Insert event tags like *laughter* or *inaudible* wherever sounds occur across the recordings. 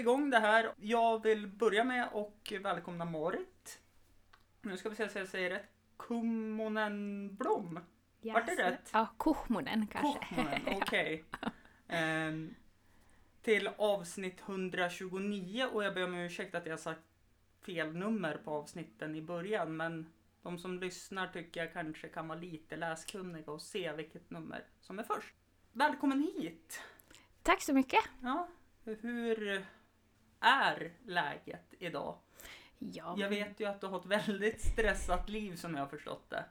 igång det här. Jag vill börja med och välkomna Marit. Nu ska vi se så jag säger rätt. Kummonen Blom. Vart det rätt? Ja, Kuhmonen kanske. Kuhmonen, *laughs* okej. Ehm, till avsnitt 129 och jag ber om ursäkt att jag sagt fel nummer på avsnitten i början men de som lyssnar tycker jag kanske kan vara lite läskunniga och se vilket nummer som är först. Välkommen hit! Tack så mycket. Ja, hur är läget idag? Ja, Jag vet ju att du har ett väldigt stressat liv som jag har förstått det.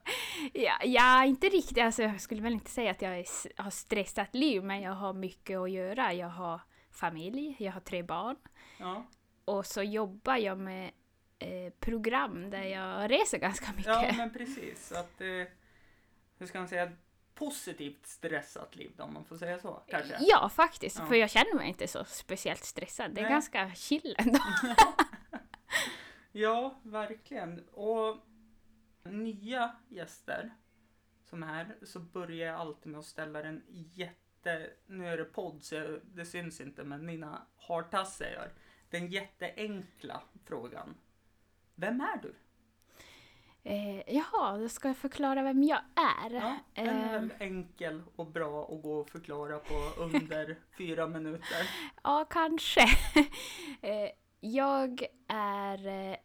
ja, ja, inte riktigt. Alltså, jag skulle väl inte säga att jag har stressat liv, men jag har mycket att göra. Jag har familj, jag har tre barn Ja, och så jobbar jag med eh, program där jag reser ganska mycket. ja men precis. Att, eh, hur ska man säga? Positivt stressat liv då, om man får säga så kanske? Ja, faktiskt. Ja. För jag känner mig inte så speciellt stressad. Det är Nej. ganska chill ändå. *laughs* Ja, verkligen. Och nya gäster som är här så börjar jag alltid med att ställa den jätte... Nu är det podd så jag- det syns inte men mina hartassar gör. Den jätteenkla frågan. Vem är du? Eh, jaha, då ska jag förklara vem jag är. Ja, är Eh, enkel och bra att gå och förklara på *laughs* under fyra minuter. Ja, kanske. *laughs* Eh, jag är eh,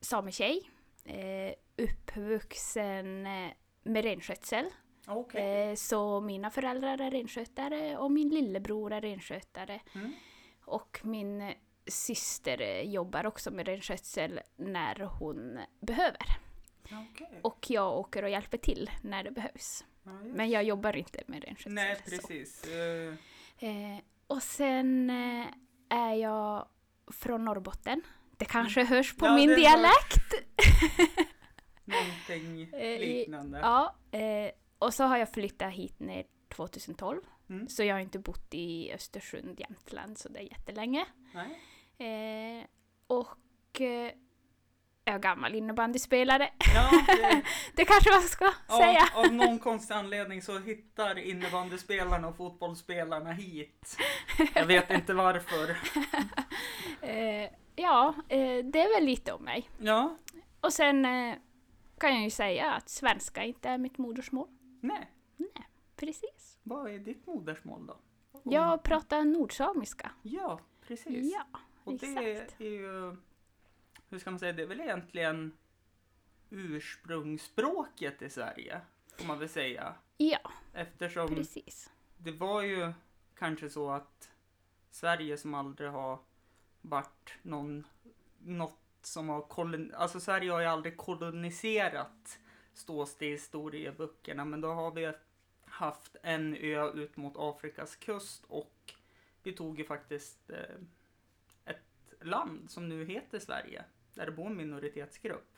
sametjej, eh, uppvuxen eh, med renskötsel. Okej. Eh, Så mina föräldrar är renskötare och min lillebror är renskötare. Mm. Och min syster jobbar också med renskötsel när hon behöver. Okej. Och jag åker och hjälper till när det behövs. Just. Men jag jobbar inte med renskötsel. Nej, precis. Eh, Eh, och sen eh, är jag från Norrbotten. Det kanske hörs på Mm. Ja, min dialekt. *laughs* Någonting *laughs* Eh, liknande. Ja, eh, och så har jag flyttat hit ner 2012. Mm. Så jag har inte bott i Östersund, Jämtland, så det är jättelänge. Nej. Eh, och jag är gammal innebandyspelare. Ja, *laughs* det, Det kanske man ska säga. Av, någon konstig anledning så hittar innebandyspelarna och fotbollsspelarna hit. Jag vet inte varför. *laughs* Eh, ja, eh, det är väl lite om mig. Ja, Och sen eh, kan jag ju säga att svenska inte är mitt modersmål. nej. Precis. Vad är ditt modersmål då? Jag pratar nordsamiska. Ja, precis. Ja, och det exakt. är ju, hur ska man säga, det är väl egentligen ursprungsspråket i Sverige, får man väl säga. Ja, Eftersom precis. det var ju kanske så att Sverige som aldrig har varit någon, något som har kolon, alltså Sverige har ju aldrig koloniserat stås det i historieböckerna men då har vi haft en ö ut mot Afrikas kust och vi tog ju faktiskt eh, ett land som nu heter Sverige där det bor en minoritetsgrupp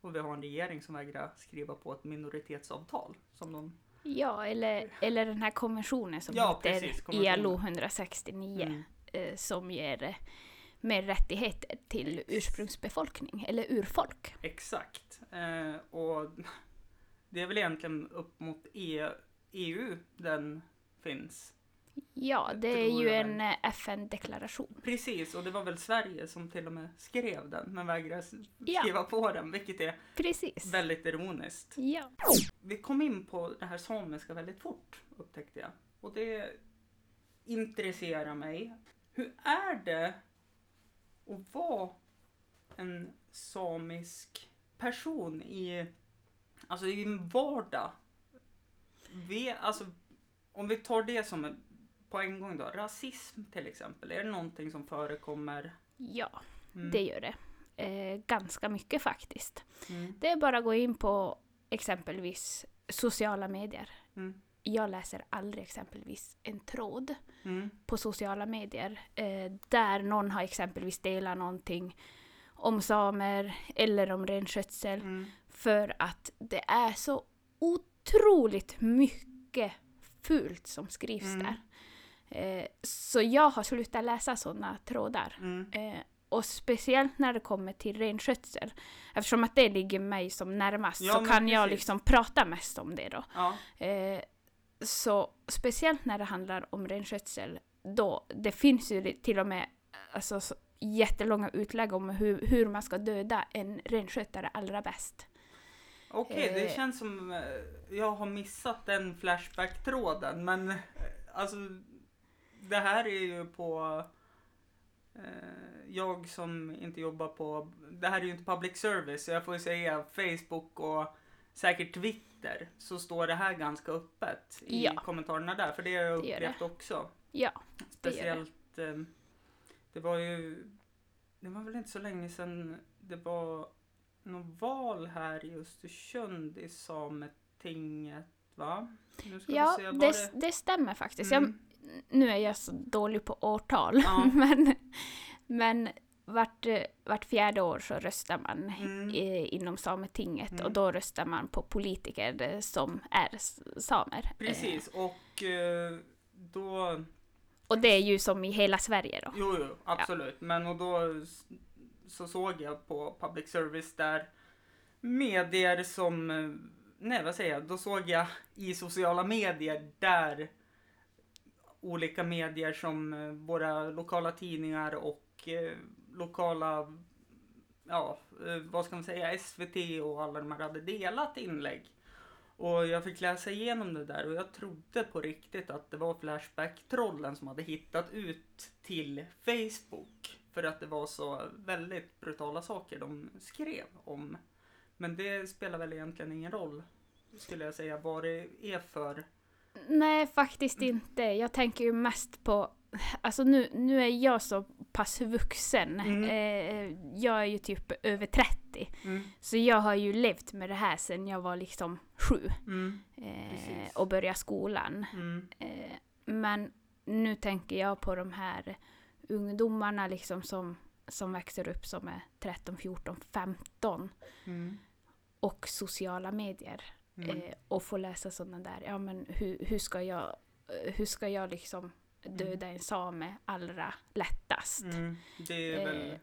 och vi har en regering som vägrar skriva på ett minoritetsavtal som de Ja, eller, eller den här konventionen som Ja, precis, heter konventionen. ILO 169 Mm. eh, som ger mer rättigheter till ursprungsbefolkning, eller urfolk. Exakt. Eh, och det är väl egentligen upp mot E- EU den finns. Ja, det är ju en eh, FN-deklaration. Precis, och det var väl Sverige som till och med skrev den, men vägrade s- Ja. skriva på den, vilket är Precis. väldigt ironiskt. Ja. Vi kom in på det här samiska väldigt fort, upptäckte jag. Och det intresserar mig. Hur är det att vara en samisk person i, alltså i en vardag? Vi, alltså, om vi tar det som en, på en gång då, rasism till exempel, är det någonting som förekommer? ja, Mm. det gör det. Eh, ganska mycket faktiskt. Mm. Det är bara att gå in på exempelvis sociala medier. Mm. Jag läser aldrig exempelvis en tråd Mm. på sociala medier eh, där någon har exempelvis delat någonting om samer eller om renskötsel Mm. för att det är så otroligt mycket fult som skrivs Mm. där. Eh, så jag har slutat läsa sådana trådar. Mm. Eh, och speciellt när det kommer till renskötsel. Eftersom att det ligger mig som närmast Ja, så kan jag precis. liksom prata mest om det då. Ja. Eh, så speciellt när det handlar om renskötsel, då, det finns ju till och med alltså, så jättelånga utlägg om hur, hur man ska döda en renskötare allra bäst. Okej, det Eh. känns som eh, jag har missat den Flashback-tråden, men alltså det här är ju på eh, jag som inte jobbar på, det här är ju inte public service, så jag får ju säga Facebook och säkert Twitter, så står det här ganska öppet i Ja. kommentarerna där, för det har jag Det upplevt också. Ja, det gör det. Speciellt, eh, det var ju, det var väl inte så länge sedan det var något val här i Östersund i Sametinget, va? Nu ska ja var det, det stämmer faktiskt. Mm. Nu är jag så dålig på årtal, Ja. *laughs* men, men vart, vart fjärde år så röstar man Mm. eh, inom Sametinget Mm. och då röstar man på politiker eh, som är samer. Eh, Precis, och eh, då, och det är ju som i hela Sverige då. jo, jo, absolut, men och då så såg jag på public service där medier som, nej vad säger jag, då såg jag i sociala medier där olika medier som eh, våra lokala tidningar och eh, lokala, ja, eh, vad ska man säga, SVT och alla de här hade delat inlägg. Och jag fick läsa igenom det där och jag trodde på riktigt att det var Flashback-trollen som hade hittat ut till Facebook. För att det var så väldigt brutala saker de skrev om. Men det spelar väl egentligen ingen roll, skulle jag säga, vad det är för... Nej, faktiskt inte. Jag tänker ju mest på... Alltså nu, nu är jag så pass vuxen. Mm. Eh, jag är ju typ över 30. Mm, Så jag har ju levt med det här sedan jag var liksom sju. mm, Eh, och började skolan. mm, Eh, men nu tänker jag på de här ungdomarna liksom som, som växer upp som är 13, 14, 15 mm, och sociala medier. Mm. Eh, och få läsa sådana där, ja men hur, hur ska jag, eh, hur ska jag liksom döda en same allra lättast? Mm, det är väl... Eh,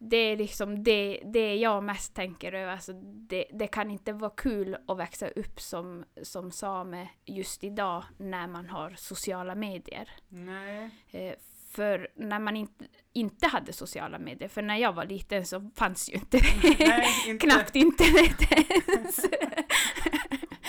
Det är liksom det, det jag mest tänker över. Alltså det, det kan inte vara kul att växa upp som, som same just idag när man har sociala medier. Nej. Eh, för när man inte, inte hade sociala medier, för när jag var liten så fanns ju inte Nej, inte. *laughs* knappt internet ens. *laughs*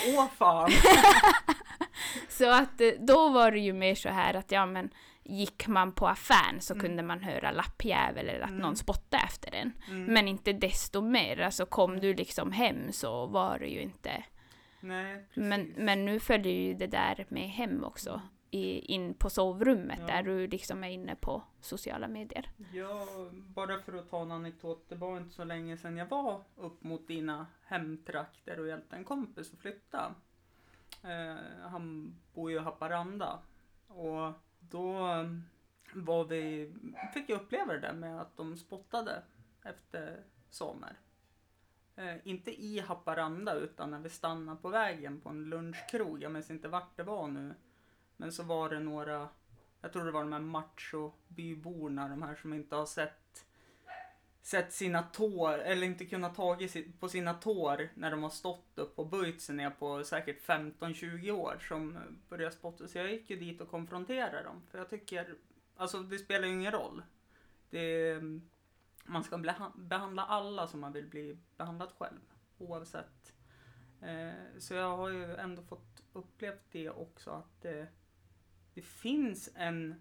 Åh fan! *laughs* Så att eh, då var det ju mer så här att ja men gick man på affären så Mm. kunde man höra lappjävel eller att Mm. någon spottade efter en. Mm. Men inte desto mer, alltså kom du liksom hem så var det ju inte. Nej. Men, men nu följer ju det där med hem också. I, in på sovrummet Ja. där du liksom är inne på sociala medier. Ja, bara för att ta en anekdot. Det var inte så länge sedan jag var upp mot dina hemtrakter och hjälpte en kompis att flytta. Eh, han bor ju i Haparanda. Och då var vi, fick jag uppleva det där med att de spottade efter samer. Eh, inte i Haparanda utan när vi stannade på vägen på en lunchkrog. Jag minns inte vart det var nu. Men så var det några jag tror det var de här machobyborna, de här som inte har sett, sett sina tår, eller inte kunnat tagit på sina tår när de har stått upp och böjt sig ner på säkert 15-20 år som började spotta. Så jag gick ju dit och konfronterade dem. För jag tycker, alltså det spelar ju ingen roll. Det, man ska behandla alla som man vill bli behandlad själv, oavsett. Eh, så jag har ju ändå fått upplevt det också att eh, det finns en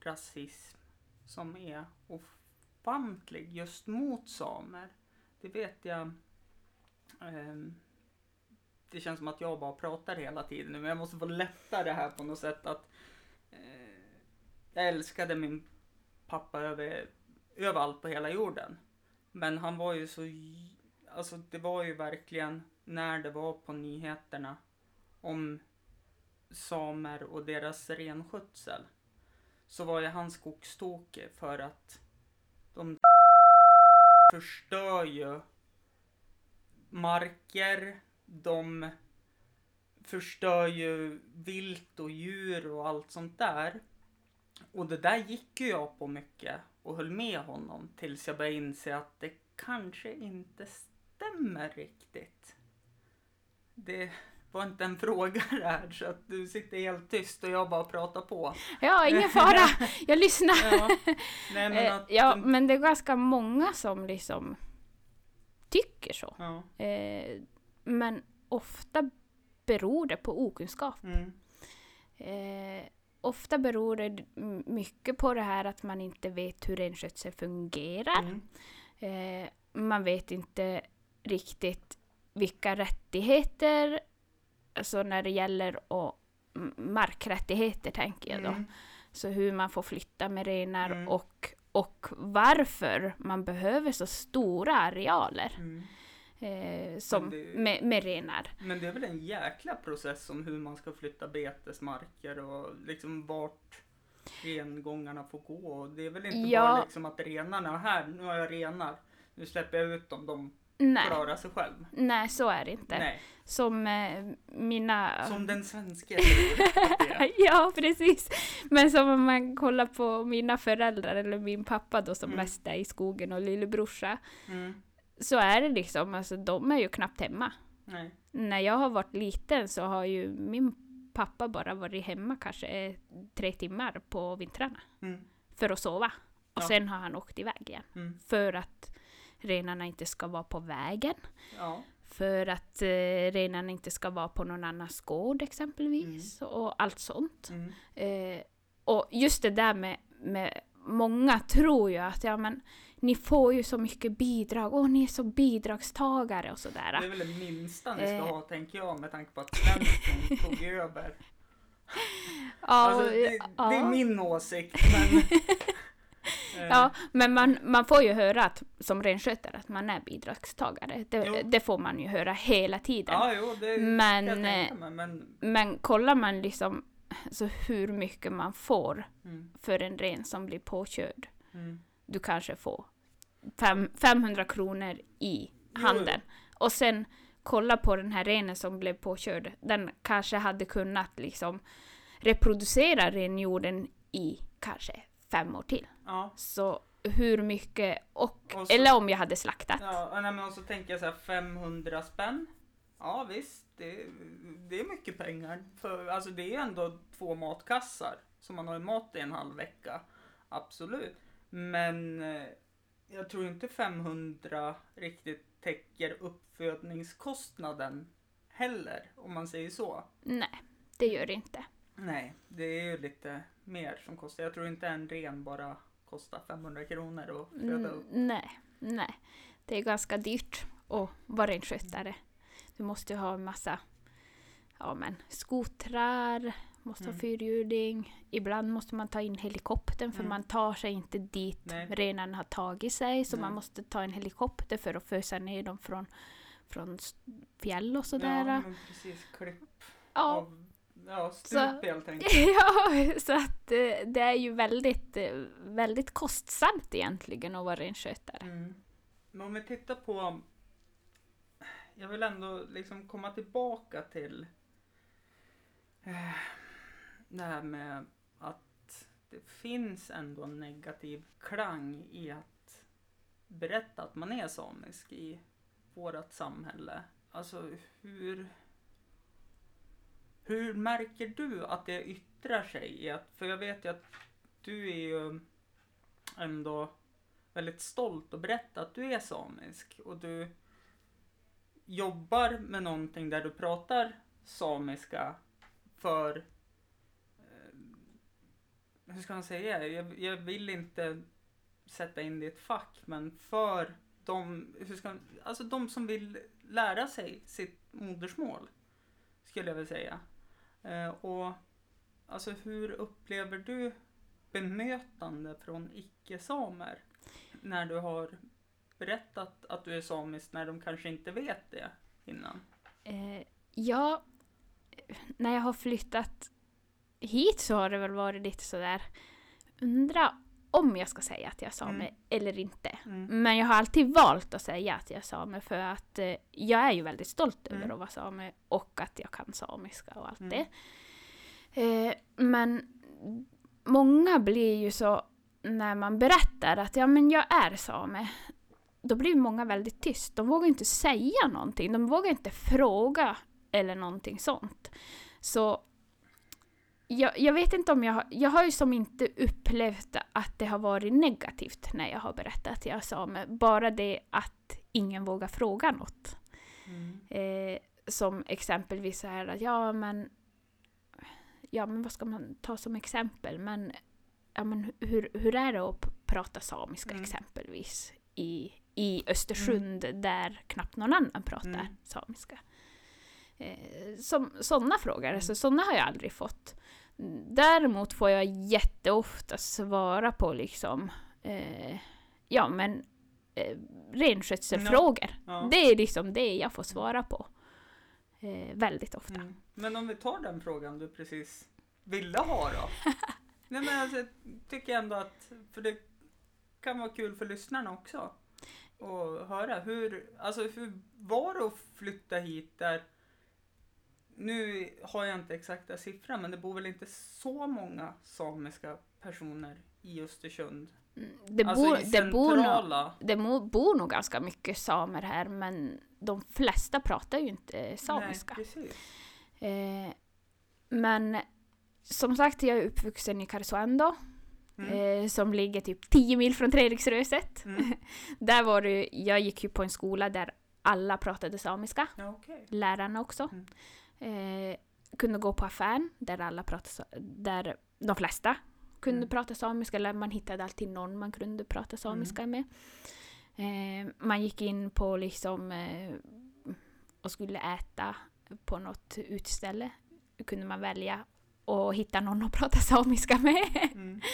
rasism som är ofantlig just mot samer. Det vet jag. Ehm, det känns som att jag bara pratar hela tiden nu, men jag måste få lätta det här på något sätt att eh, jag älskade min pappa över, överallt på hela jorden. Men han var ju så, alltså det var ju verkligen när det var på nyheterna om samer och deras renskötsel så var ju han skogstokig för att de förstör ju marker, de förstör ju vilt och djur och allt sånt där. Och det där gick ju jag på mycket och höll med honom tills jag började inse att det kanske inte stämmer riktigt. Det, var inte en fråga *laughs* där så att du sitter helt tyst och jag bara pratar på. Ja, ingen *laughs* fara. Jag lyssnar. Ja, Nej, men Eh, att, ja, men det är ganska många som liksom tycker så. ja. Eh, men ofta beror det på okunskap. Mm, Eh, ofta beror det mycket på det här att man inte vet hur renskötsel fungerar. mm, Eh, man vet inte riktigt vilka rättigheter, alltså när det gäller och markrättigheter tänker jag då. mm, Så hur man får flytta med renar Mm. och, och varför man behöver så stora arealer mm. eh, som, det- med, med renar. Men det är väl en jäkla process om hur man ska flytta betesmarker och liksom vart rengångarna får gå. Det är väl inte Ja. bara liksom att renarna, här, nu har jag renar, nu släpper jag ut dem, de Nej, klarar sig själv. nej så är det inte. Nej, Som eh, mina... som den är. *laughs* ja, precis. Men som om man kollar på mina föräldrar eller min pappa då som Mm. mest är i skogen och lillebrorsa. Mm, Så är det liksom, alltså de är ju knappt hemma. nej. När jag har varit liten så har ju min pappa bara varit hemma kanske eh, tre timmar på vintrarna. Mm, För att sova. Och Ja. sen har han åkt iväg igen. mm, För att renarna inte ska vara på vägen. ja. För att eh, renarna inte ska vara på någon annans gård exempelvis. Och allt sånt. Mm, Eh, och just det där med, med många tror ju att ja men ni får ju så mycket bidrag, åh ni är så bidragstagare och Det sådär. är väl det minsta ni ska Eh. ha tänker jag med tanke på att Svensson *laughs* tog över. Ja, Alltså, det, ja. det är min åsikt men... *laughs* Eh, Ja, men man, man får ju höra att, som renskötare att man är bidragstagare. Det, Jo. det får man ju höra hela tiden. Ja, jo, det Men, kan jag eh, tänka mig, men... Men kollar man liksom så hur mycket man får Mm, för en ren som blir påkörd. mm. Du kanske får fem, 500 kronor i Jo, handen. Och sen kolla på den här renen som blev påkörd. Den kanske hade kunnat liksom reproducera renjorden i kanske fem år till. Ja, Så hur mycket, och, Och så- eller om jag hade slaktat. ja nej, men och så tänker jag så här 500 spänn. Ja visst, det, det är mycket pengar. För, alltså det är ändå två matkassar. Så man har ju mat i en halv vecka. Absolut. Men eh, jag tror inte 500 riktigt täcker uppfödningskostnaden heller. Om man säger så. Nej, det gör det inte. Nej, det är ju lite mer som kostar. Jag tror inte en ren bara kostar 500 kronor att föda Mm, upp. nej, nej. Det är ganska dyrt att vara renskötare. Du måste ha en massa ja, men, skotrar, måste ha Mm. fyrhjuling. Ibland måste man ta in helikoptern för Mm. man tar sig inte dit Nej. renarna har tagit sig. Så Nej. man måste ta en helikopter för att fösa ner dem från, från fjäll och Ja, sådär. men precis. Klipp Ja, av ja, stup Så- helt enkelt. *laughs* ja, så att eh, det är ju väldigt, eh, väldigt kostsamt egentligen att vara renskötare. Mm. Men om vi tittar på... Jag vill ändå liksom komma tillbaka till eh, det här med att det finns ändå en negativ klang i att berätta att man är samisk i vårt samhälle. Alltså hur... Hur märker du att det yttrar sig? för jag vet ju att du är ju ändå väldigt stolt och berätta att du är samisk och du jobbar med någonting där du pratar samiska för eh, hur ska man säga? Jag, jag vill inte sätta in det i ett fack men för de, hur ska man, alltså de som vill lära sig sitt modersmål skulle jag vilja säga. Eh, och alltså hur upplever du bemötande från icke-samer när du har berättat att du är samisk när de kanske inte vet det innan? Eh, ja, när jag har flyttat hit så har det väl varit lite sådär, undra om jag ska säga att jag är same Mm. eller inte. Mm. Men jag har alltid valt att säga att jag är same för att eh, jag är ju väldigt stolt över Mm. att vara same och att jag kan samiska och allt Mm. det. Eh, men många blir ju så när man berättar att ja men jag är same. Då blir många väldigt tyst. De vågar inte säga någonting. De vågar inte fråga eller någonting sånt. Så jag, jag vet inte om jag har, jag har ju som inte upplevt att det har varit negativt när jag har berättat att jag är same. Bara det att ingen vågar fråga något. Mm. Eh, som exempelvis så här att ja men ja men vad ska man ta som exempel men ja men hur, hur är det att prata samiska Mm. exempelvis i, i Östersund där knappt någon annan pratar Mm. samiska. Eh, som sådana frågor, Mm. så sådana har jag aldrig fått. Däremot får jag jätteofta svara på liksom eh, ja men eh, renskötselfrågor. Ja. Det är liksom det jag får svara på. Eh, väldigt ofta. Mm. Men om vi tar den frågan du precis ville ha då? *laughs* Nej men alltså, jag tycker ändå att, för det kan vara kul för lyssnarna också. Och höra hur, alltså hur var det att flytta hit där, nu har jag inte exakta siffror men det bor väl inte så många samiska personer i Östersund? Mm, Det, Alltså bor, i det, bor nog, det bor nog ganska mycket samer här men de flesta pratar ju inte samiska. Nej. Eh, men som sagt, jag är uppvuxen i Karesuando Mm. eh, som ligger typ 10 mil från Treriksröset. Mm. *laughs* Där var det, jag gick ju på en skola där alla pratade samiska, okej. lärarna också. Eh, kunde gå på affären där alla pratade, där de flesta kunde Mm. prata samiska, eller man hittade alltid någon man kunde prata samiska med. Eh, man gick in på liksom eh, och skulle äta på något utställe. kunde man välja och hitta någon att *laughs* prata samiska med. Mm. *laughs*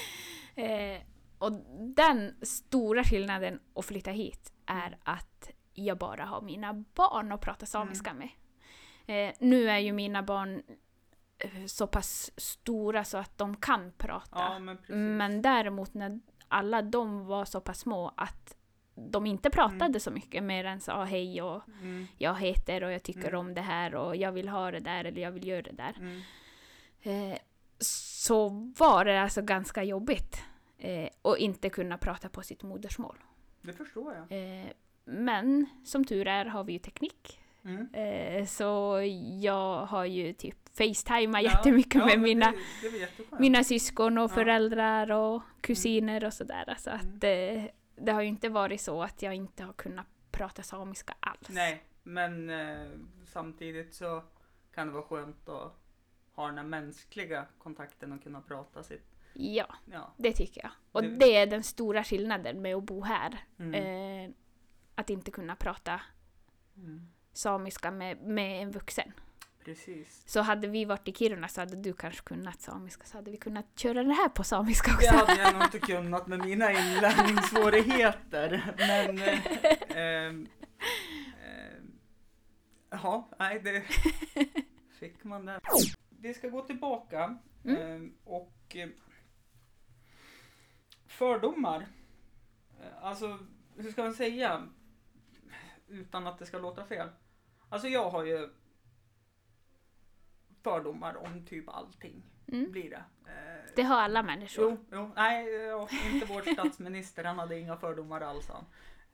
Eh, och den stora skillnaden att flytta hit är att jag bara har mina barn att prata samiska med. Eh, nu är ju mina barn eh, så pass stora så att de kan prata. Ja, men. Men däremot när alla de var så pass små att de inte pratade Mm. så mycket mer än sa hej och Mm. jag heter och jag tycker Mm. om det här och jag vill ha det där eller jag vill göra det där. Mm. Eh, så var det alltså ganska jobbigt eh, att inte kunna prata på sitt modersmål. Det förstår jag. Eh, men som tur är har vi ju teknik. Mm. Eh, så jag har ju typ facetimat Ja, jättemycket ja, med mina, Det, det mina syskon och Ja. föräldrar och kusiner och sådär. Så Mm. att eh, det har ju inte varit så att jag inte har kunnat prata samiska alls. Nej, men eh, samtidigt så kan det vara skönt att ha den här mänskliga kontakten och kunna prata sitt. Ja, Ja. det tycker jag. Och Det- det är den stora skillnaden med att bo här. Mm. Eh, att inte kunna prata Mm. Samiska med, med en vuxen. Precis. Så hade vi varit i Kiruna så hade du kanske kunnat samiska så hade vi kunnat köra det här på samiska Det också. hade jag nog inte *laughs* kunnat med mina inlärningssvårigheter. Men... Eh, ehm, Jaha, nej det *laughs* fick man där. Vi ska gå tillbaka Mm. ehm, och eh, fördomar. Eh, Alltså, hur ska man säga utan att det ska låta fel? Alltså jag har ju fördomar om typ allting. Mm. Blir det. Eh, Det har alla människor. Jo, jo, nej, inte vår statsminister. Han hade inga fördomar alls. Han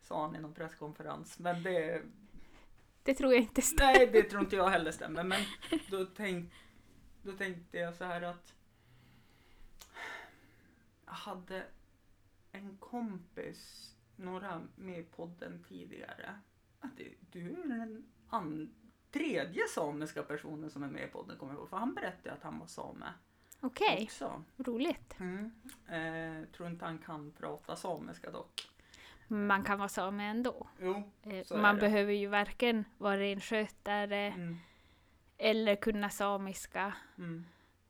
sa han i någon presskonferens. Men det, Det tror jag inte stämmer. nej, det tror inte jag heller stämmer. Men då, tänk, då tänkte jag så här att jag hade en kompis, några med i podden tidigare. Att du är den an, tredje samiska personen som är med i podden kommer jag ihåg. För han berättade att han var same Okej, också. roligt. Mm. Eh, tror inte han kan prata samiska dock. Man kan vara same ändå. Jo. Eh, Man behöver ju varken vara renskötare Mm. eller kunna samiska. Mm.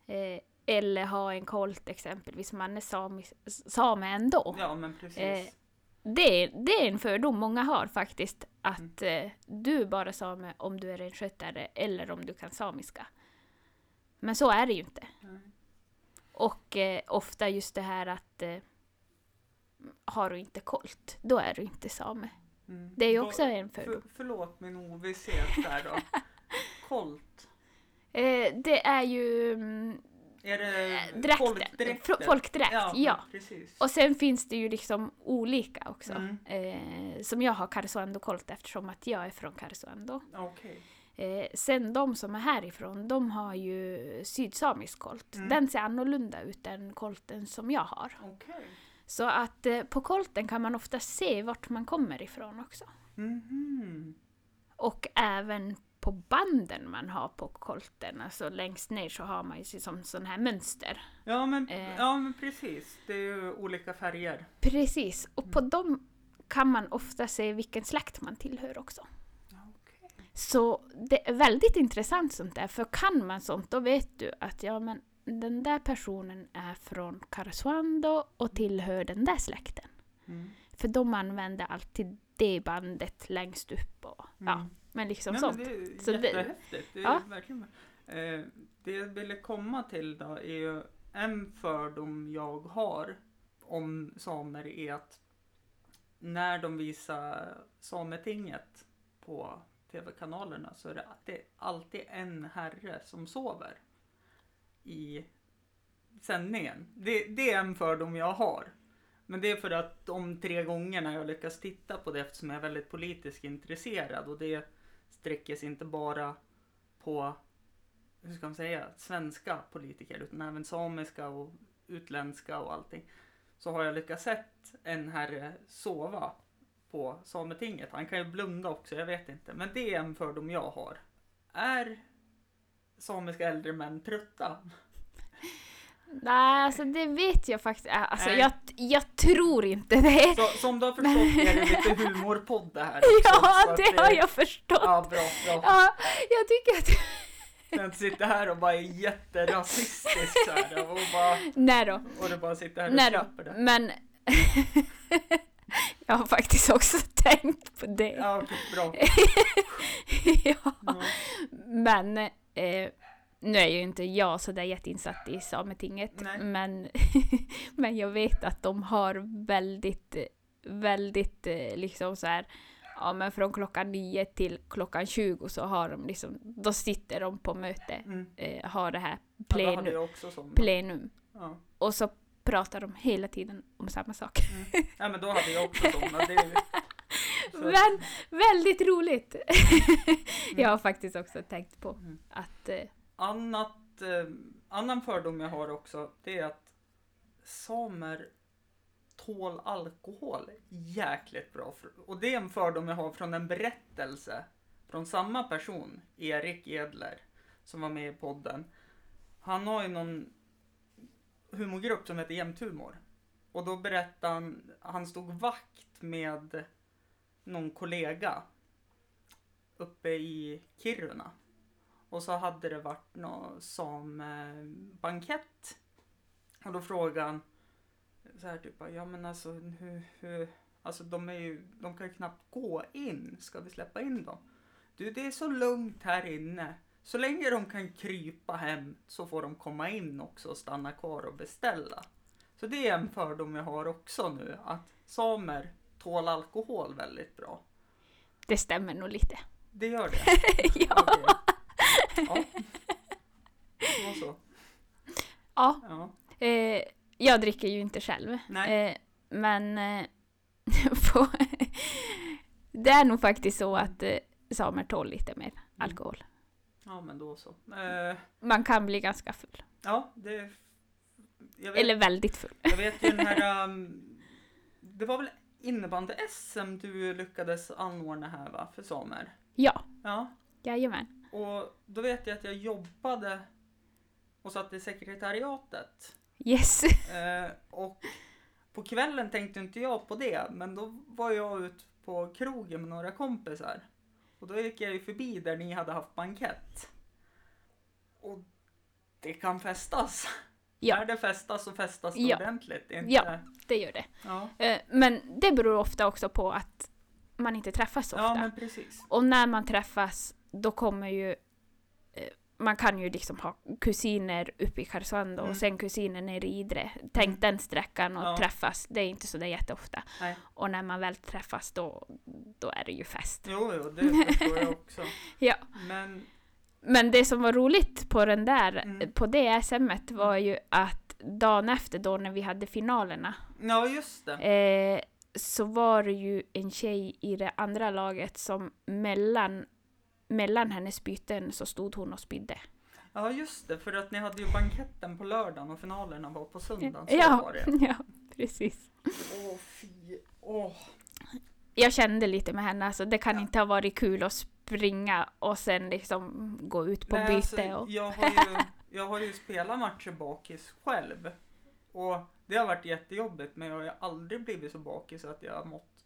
Eh, eller ha en kolt exempelvis. Man är samis, same ändå. Ja men precis. Det, är- det är en fördom många har faktiskt. Att Mm. eh, du är bara same om du är renskötare eller om du kan samiska. Men så är det ju inte. Nej. Och eh, ofta just det här att eh, har du inte kolt, då är du inte same. Mm. Det är ju också en fördom. För, förlåt min ovisshet där då. *laughs* Kolt. Eh, det är ju mm, Är det Eh, dräkten. folkdräkten? Fro- folkdräkt, ja. ja. Och sen finns det ju liksom olika också. Mm. Eh, som jag har Karesuando kolt eftersom att jag är från Karesuando. Okej. Eh, sen de som är härifrån, de har ju sydsamisk kolt. Mm. Den ser annorlunda ut än kolten som jag har. Okej. Så att eh, på kolten kan man ofta se vart man kommer ifrån också. Mhm. Och även på banden man har på kolten, alltså längst ner så har man ju som sån här mönster. Ja men, Eh. ja men precis. Det är ju olika färger. Precis, och på dem kan man ofta se vilken släkt man tillhör också. Okej. Så det är väldigt intressant sånt där, för kan man sånt då vet du att ja men den där personen är från Karesuando och tillhör den där släkten. Mm. För de använder alltid det bandet längst upp och ja, Mm. Men liksom Nej, sånt. men det är Så jättehäftigt. Det är Ja. verkligen eh, Det jag ville komma till då är ju en fördom jag har om samer är att när de visar Sametinget på tv-kanalerna så är det alltid, alltid en herre som sover i sändningen. Det, det är en fördom jag har. Men det är för att de tre gångerna jag lyckas titta på det eftersom jag är väldigt politiskt intresserad och det sträcker sig inte bara på, hur ska man säga, svenska politiker utan även samiska och utländska och allting. Så har jag lyckats sett en herre sova på Sametinget. Han kan ju blunda också, jag vet inte. Men det är en fördom jag har. Är samiska äldre män trötta? Nej, alltså det vet jag faktiskt. Alltså jag, jag tror inte det. Så, som du har förstått är det lite humorpodd det här. *laughs* också, Ja, att det har jag förstått. Ja, bra, bra. Ja, jag tycker att... *laughs* Inte sitta här och bara är jätterasistisk så här och bara, Nej då. och du bara sitter här och Nej då. det. Men... *laughs* jag har faktiskt också tänkt på det. Ja, okej, bra. ja. Ja. Men eh, nu är ju inte jag så där jätteinsatt i Sametinget. Nej. Men, *laughs* men jag vet att de har väldigt, väldigt eh, liksom så här. Ja men från klockan 9 till klockan 20 så har de liksom, då sitter de på möte, Mm. eh, har det här Ja, plenum, också sån. plenum. Ja. Och så pratar de hela tiden om samma sak. Mm. ja, men då hade jag också. Det *laughs* så, Men väldigt roligt! *laughs* jag har faktiskt också tänkt på Mm. att eh, annat, eh, annan fördom jag har också, det är att samer tål alkohol jäkligt bra. Och det är en fördom jag har från en berättelse från samma person, Erik Edler, som var med i podden. Han har ju någon humorgrupp som heter Jämt Humor. Och då berättade han, han stod vakt med någon kollega uppe i Kiruna. Och så hade det varit någon samebankett. Och då frågade han så här typ, ja men alltså hur, hur, alltså de är ju, de kan ju knappt gå in, ska vi släppa in dem? Du det är så lugnt här inne. Så länge de kan krypa hem så får de komma in också och stanna kvar och beställa. Så det är en fördom jag har också nu, att samer tål alkohol väldigt bra. det stämmer nog lite. Det gör det? *laughs* ja. Okej. Ja. Då så. ja. Ja. Eh, jag dricker ju inte själv. Eh, men eh, *laughs* på, det är nog faktiskt så att eh, samer tål lite mer alkohol. ja, men då så. Eh, Man kan bli ganska full. ja, det... Vet, Eller väldigt full. jag vet ju den här... Um, det var väl innebandy-SM du lyckades anordna här va, för samer? Ja, Ja. jajamän. Och då vet jag att jag jobbade och satt i sekretariatet. Yes. *laughs* Eh, och på kvällen tänkte inte jag på det, men då var jag ut på krogen med några kompisar. Och då gick jag ju förbi där ni hade haft bankett. Och det kan festas. *laughs* Ja. När det festas så festas det Ja. ordentligt. Inte... Ja. Det gör det. Ja. Eh, men det beror ofta också på att man inte träffas så ofta. ja, men precis. Och när man träffas, då kommer ju... Eh, man kan ju liksom ha kusiner uppe i Karesuando Mm. och sen kusiner nere i Idre. Tänk Mm. den sträckan och Ja. träffas. Det är inte så där jätteofta. Nej. Och när man väl träffas då, då är det ju fest. Jo, jo, det förstår jag *laughs* också. Ja. Men Men det som var roligt på den där, Mm. på det SMet var ju att dagen efter då när vi hade finalerna ja, just det. eh, så var det ju en tjej i det andra laget som mellan mellan hennes byten så stod hon och spydde. Ja, just det, för att ni hade ju banketten på lördagen och finalerna var på söndagen. Så Ja, var det. *laughs* ja, precis. Åh, fy. Åh. Jag kände lite med henne, alltså det kan Ja. inte ha varit kul att springa och sen liksom gå ut på Nej, byte. alltså, och... jag, har ju, *laughs* jag har ju spelat matcher bakis själv. Och det har varit jättejobbigt, men jag har ju aldrig blivit så bakis att jag har mått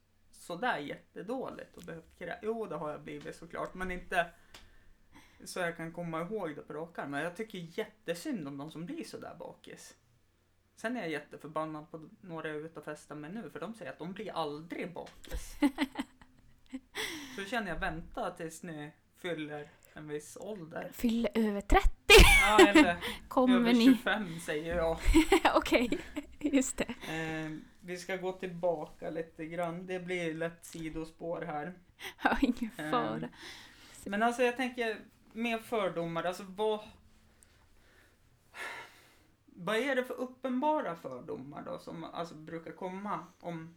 sådär jättedåligt och behövt krä... Jo, det har jag blivit såklart, men inte så jag kan komma ihåg det på rak. Men jag tycker jättesynd om de som blir sådär bakis. Sen är jag jätteförbannad på några jag är ute och festar med nu, för de säger att de blir aldrig bakis. *laughs* så känner jag, vänta tills ni fyller en viss ålder. Fyller över 30 Ja, eller *laughs* kommer över ni. 25 säger jag. *laughs* Okej, just det. Eh, vi ska gå tillbaka lite grann. Det blir lätt sidospår här. *laughs* Ja, ingen Eh, fara. Men alltså jag tänker med fördomar, alltså vad... Vad är det för uppenbara fördomar då som alltså brukar komma om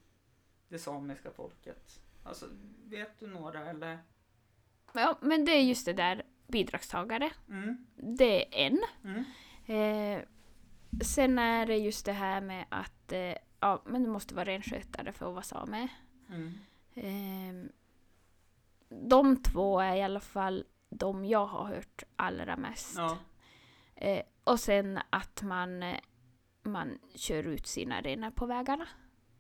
det samiska folket? Alltså, vet du några eller? Ja, men det är just det där bidragstagare. Mm, Det är en. mm, Eh, sen är det just det här med att eh, ja, men du måste vara renskötare för att vara same. mm. Eh, de två är i alla fall de jag har hört allra mest. Ja, Eh, och sen att man, man kör ut sina renar på vägarna.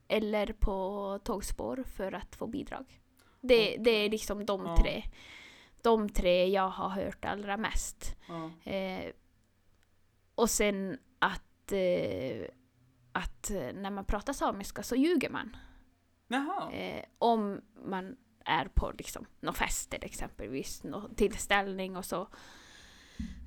Eller på tågspår för att få bidrag. Det, det är liksom de Ja. tre. De tre jag har hört allra mest. ja, Eh, och sen att, eh, att eh, när man pratar samiska så ljuger man. Eh, om man är på liksom, någon fest eller exempelvis, någon tillställning och så.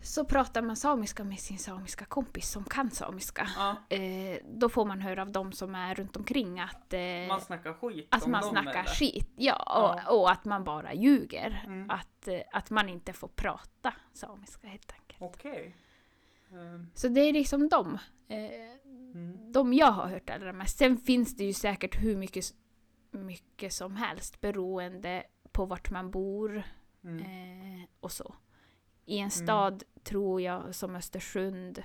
Så pratar man samiska med sin samiska kompis som kan samiska. Ja, Eh, då får man höra av de som är runt omkring att, eh, man snackar skit att man dem snackar eller? skit. Ja, och, Ja. och att man bara ljuger. Mm. Att, eh, att man inte får prata samiska helt enkelt. Okej. Ehm, Så det är liksom de. Eh, mm. de jag har hört allra mest. Sen finns det ju säkert hur mycket, mycket som helst beroende på vart man bor Mm. eh, och så. I en stad tror jag som Östersund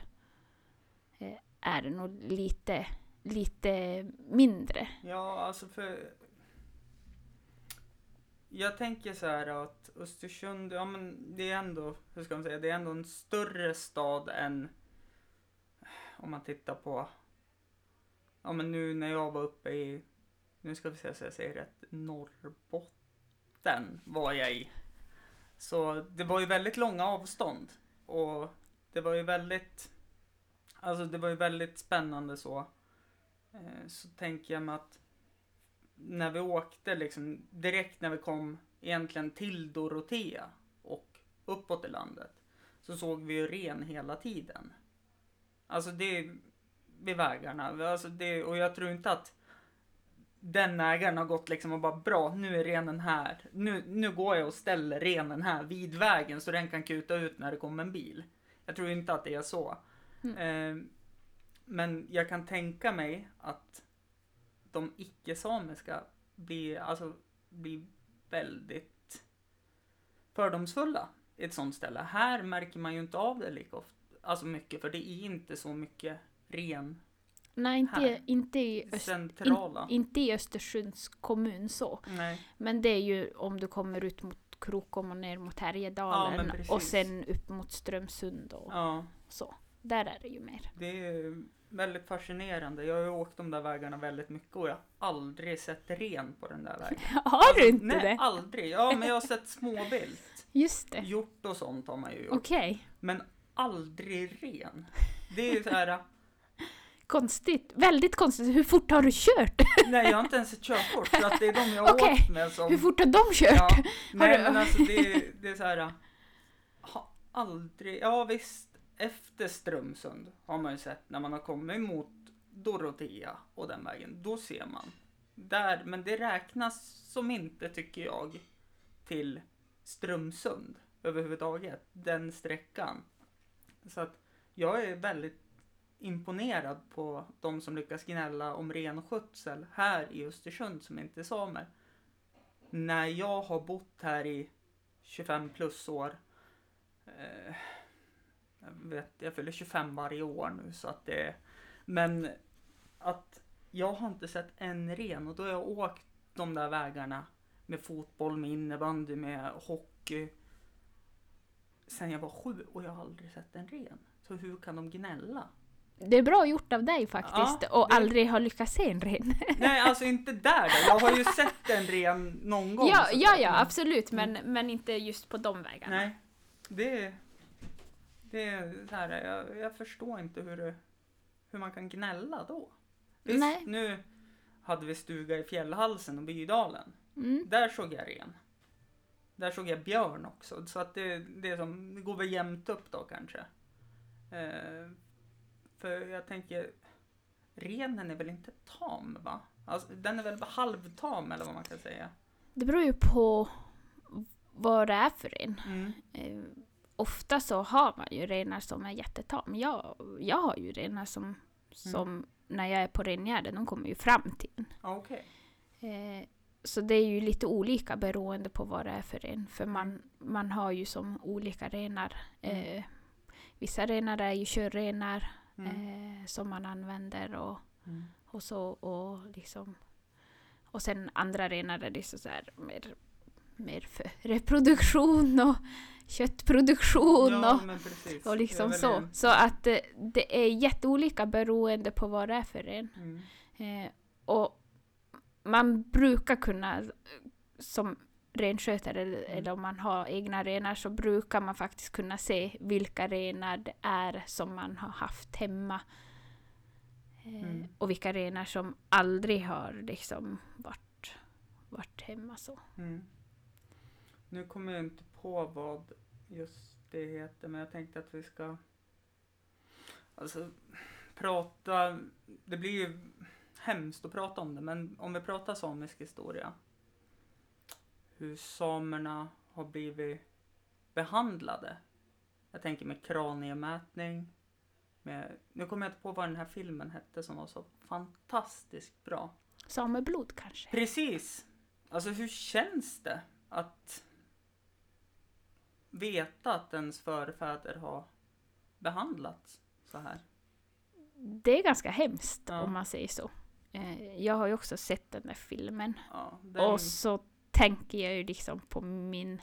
eh, är det nog lite, lite mindre. Ja, alltså för... Jag tänker så här att Östersund, ja men det är ändå, hur ska man säga, det är ändå en större stad än om man tittar på, ja men nu när jag var uppe i, nu ska vi se så jag säger rätt, Norrbotten var jag i. Så det var ju väldigt långa avstånd och det var ju väldigt, alltså det var ju väldigt spännande så. Eh, så tänker jag mig att när vi åkte liksom direkt när vi kom egentligen till Dorotea och uppåt i landet så såg vi ju ren hela tiden. Alltså det vid vägarna. Alltså det, och jag tror inte att den ägaren har gått liksom och bara bra, nu är renen här. Nu, nu går jag och ställer renen här vid vägen så den kan kuta ut när det kommer en bil. Jag tror inte att det är så. Eh, men jag kan tänka mig att de icke-samiska blir, alltså, blir väldigt fördomsfulla i ett sånt ställe. Här märker man ju inte av det lika ofta, alltså mycket, för det är inte så mycket ren Nej, inte, Här. inte, i Öst, centrala. in, inte i Östersunds kommun så. Nej. Men det är ju om du kommer ut mot Krokom och ner mot Ja, Härjedalen precis. och sen upp mot Strömsund och Ja, så. Där är det ju mer. det är väldigt fascinerande. Jag har ju åkt de där vägarna väldigt mycket och jag har aldrig sett ren på den där vägen. *laughs* Har du inte Nej, det? aldrig. Ja, men jag har sett småvilt. *laughs* Just det. Hjort och sånt har man ju gjort. Okej. Men aldrig ren. Det är ju så här, Konstigt. Väldigt konstigt. Hur fort har du kört? nej jag har inte ens ett körkort för att det är de jag Okej. åkt med som... Hur fort har de kört? Ja, nej men alltså det, är- det är så här, har aldrig, ja visst, efter Strömsund har man ju sett när man har kommit mot Dorotea och den vägen, då ser man. Där, men det räknas som inte tycker jag till Strömsund överhuvudtaget, den sträckan. Så att jag är väldigt imponerad på de som lyckas gnälla om renskötsel här i Östersund som inte är samer. När jag har bott här i 25 plus år. Eh, jag vet, jag fyller 25 varje år nu så att det Men att jag har inte sett en ren och då har jag åkt de där vägarna med fotboll, med innebandy, med hockey. Sen jag var sju och jag har aldrig sett en ren. Så hur kan de gnälla? Det är bra gjort av dig faktiskt Ja, och det- aldrig ha lyckats se en ren. *laughs* Nej, alltså inte där då. Jag har ju sett en ren någon gång. ja, ja, ja, absolut, men, men inte just på de vägarna. Nej, det, det är så här, jag, jag förstår inte hur, det, hur man kan gnälla då. Visst, Nej. nu hade vi stuga i Fjällhalsen och Bydalen. Mm. Där såg jag ren. Där såg jag björn också, så att det, det, är som, det går väl jämnt upp då kanske. Eh, för jag tänker, renen är väl inte tam va? Alltså, den är väl halvtam eller vad man kan säga. Det beror ju på vad det är för ren. Mm. Eh, ofta så har man ju renar som är jättetam. Jag, jag har ju renar som, som när jag är på rengärden, de kommer ju fram till en. Okej. Eh, så det är ju lite olika beroende på vad det är för ren. För man, man har ju som olika renar. Eh, vissa renar är ju körrenar Mm. eh, som man använder och, Mm. och så. Och, liksom, och sen andra renar är det så så här mer, mer för *laughs* reproduktion och köttproduktion. Ja, och, och liksom så. väl- Så att eh, det är jätteolika beroende på vad det är för ren. Mm. Eh, och man brukar kunna, som renskötare eller, Mm. eller om man har egna renar, så brukar man faktiskt kunna se vilka renar det är som man har haft hemma. Eh, Mm. Och vilka renar som aldrig har liksom varit, varit hemma så. Mm. Nu kommer jag inte på vad just det heter, men jag tänkte att vi ska alltså, prata. Det blir ju hemskt att prata om det, men om vi pratar samisk historia. Hur samerna har blivit behandlade. Jag tänker med kraniemätning. Med, nu kommer jag inte på vad den här filmen hette som var så fantastiskt bra. Sameblod kanske? Precis. Alltså hur känns det att veta att ens förfäder har behandlats så här? Det är ganska hemskt Ja. om man säger så. Eh, Jag har ju också sett den där filmen. Ja, den, Och så tänker jag ju liksom på min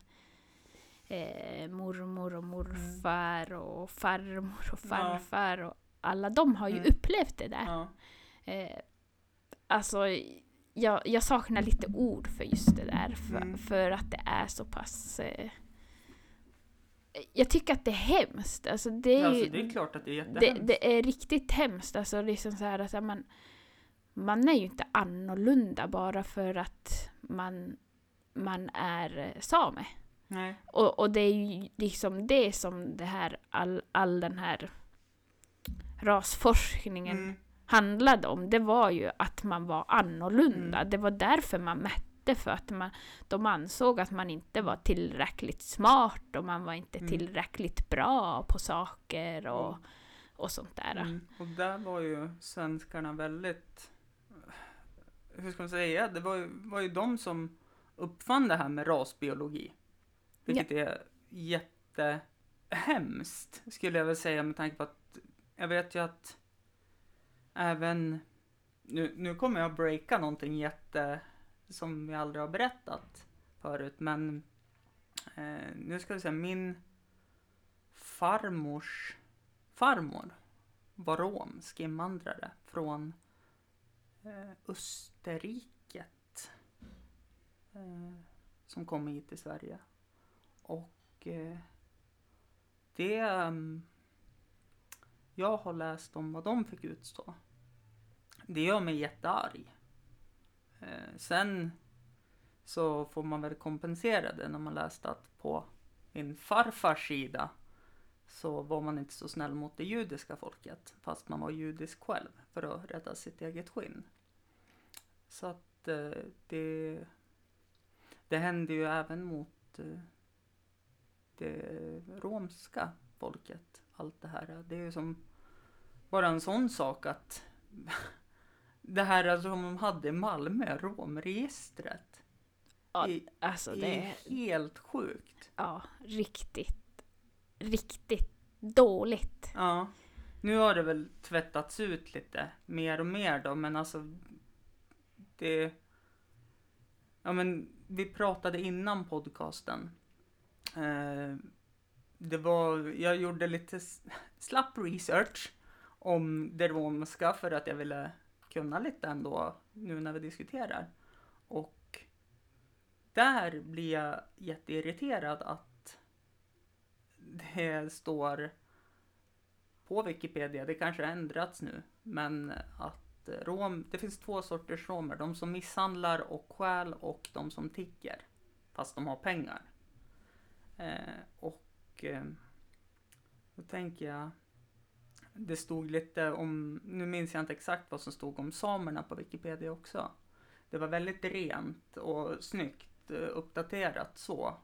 eh, mormor och morfar och farmor och Ja. farfar och alla de har ju Mm. upplevt det där. ja, Eh, alltså, jag, jag saknar lite ord för just det där för, Mm. för att det är så pass eh, jag tycker att det är hemskt. Alltså det är, alltså, det är klart att det är det, jättehemskt. det är riktigt hemskt. Alltså liksom så här att ja, man, man är ju inte annorlunda bara för att man, man är eh, same. Nej. Och, och det är ju liksom det som det här, all, all den här rasforskningen Mm. handlade om. Det var ju att man var annorlunda. Mm. Det var därför man mätte, för att man, de ansåg att man inte var tillräckligt smart och man var inte Mm. tillräckligt bra på saker och, Mm. och sånt där. Mm. Och där var ju svenskarna väldigt, hur ska man säga, det var var ju de som uppfann det här med rasbiologi. Vilket är jättehemskt skulle jag väl säga med tanke på att jag vet ju att även, nu, nu kommer jag breaka någonting jätte, som vi aldrig har berättat förut, men eh, nu ska vi säga min farmors farmor var romsk invandrare från eh, Österriket. Eh, som kom hit till Sverige. Och eh, det... ehm, jag har läst om vad de fick utstå. Det gör mig jättearg. Eh, sen så får man väl kompensera det när man läste att på min farfars sida så var man inte så snäll mot det judiska folket fast man var judisk själv för att rädda sitt eget skinn. Så att eh, det, det hände ju även mot eh, det romska folket. Allt det här. Det är ju som bara en sån sak att *laughs* det här som de hade i Malmö, romregistret. Ja, I- alltså Det är helt sjukt. ja, riktigt, riktigt dåligt. Ja. Nu har det väl tvättats ut lite mer och mer då, men alltså det... Ja men vi pratade innan podcasten. Eh, det var, jag gjorde lite slapp research om det romska för att jag ville kunna lite ändå nu när vi diskuterar. Och där blir jag jätteirriterad att det står på Wikipedia, det kanske har ändrats nu, men att Eh, rom, det finns två sorters romer. De som misshandlar och stjäl och de som tigger. Fast de har pengar. Eh, och eh, då tänker jag, det stod lite om, nu minns jag inte exakt vad som stod om samerna på Wikipedia också. Det var väldigt rent och snyggt eh, uppdaterat så.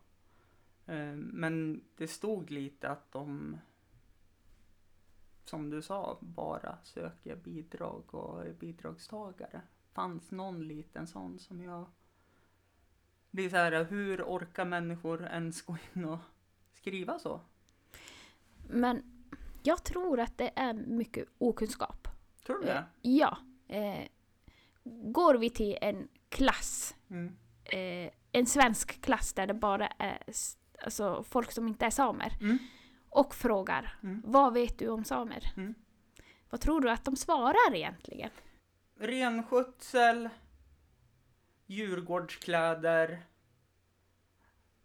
Eh, men det stod lite att de som du sa, bara söker bidrag och är bidragstagare. Fanns någon liten sån som jag blir så här, hur orkar människor ens gå in och skriva så? Men jag tror att det är mycket okunskap. Tror du det? Ja. Eh, går vi till en klass, Mm. eh, en svensk klass där det bara är alltså, folk som inte är samer Mm. Och frågar Mm. vad vet du om samer? Mm. Vad tror du att de svarar egentligen? Renskötsel, djurgårdskläder,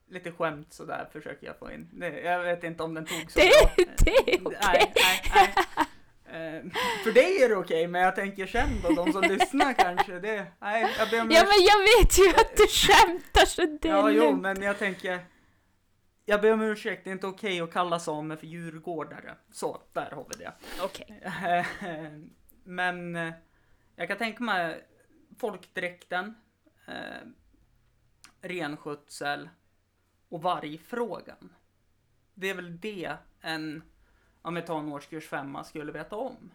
lite skämt sådär försöker jag få in. Jag vet inte om den tog så Det, *laughs* det är okej! Nej, nej, nej. Eh, för dig är det okej, men jag tänker sen då, de som lyssnar *laughs* kanske. Det, nej, jag ber om Ja men jag vet ju att du *laughs* skämtar så det Ja, jo, men jag tänker. Jag ber om ursäkt, det är inte okej att kalla samer för djurgårdare. Så, där har vi det. Okej. *laughs* Men eh, jag kan tänka mig folkdräkten, eh, renskötsel och vargfrågan. Det är väl det en, om jag tar en årskurs femma, skulle veta om.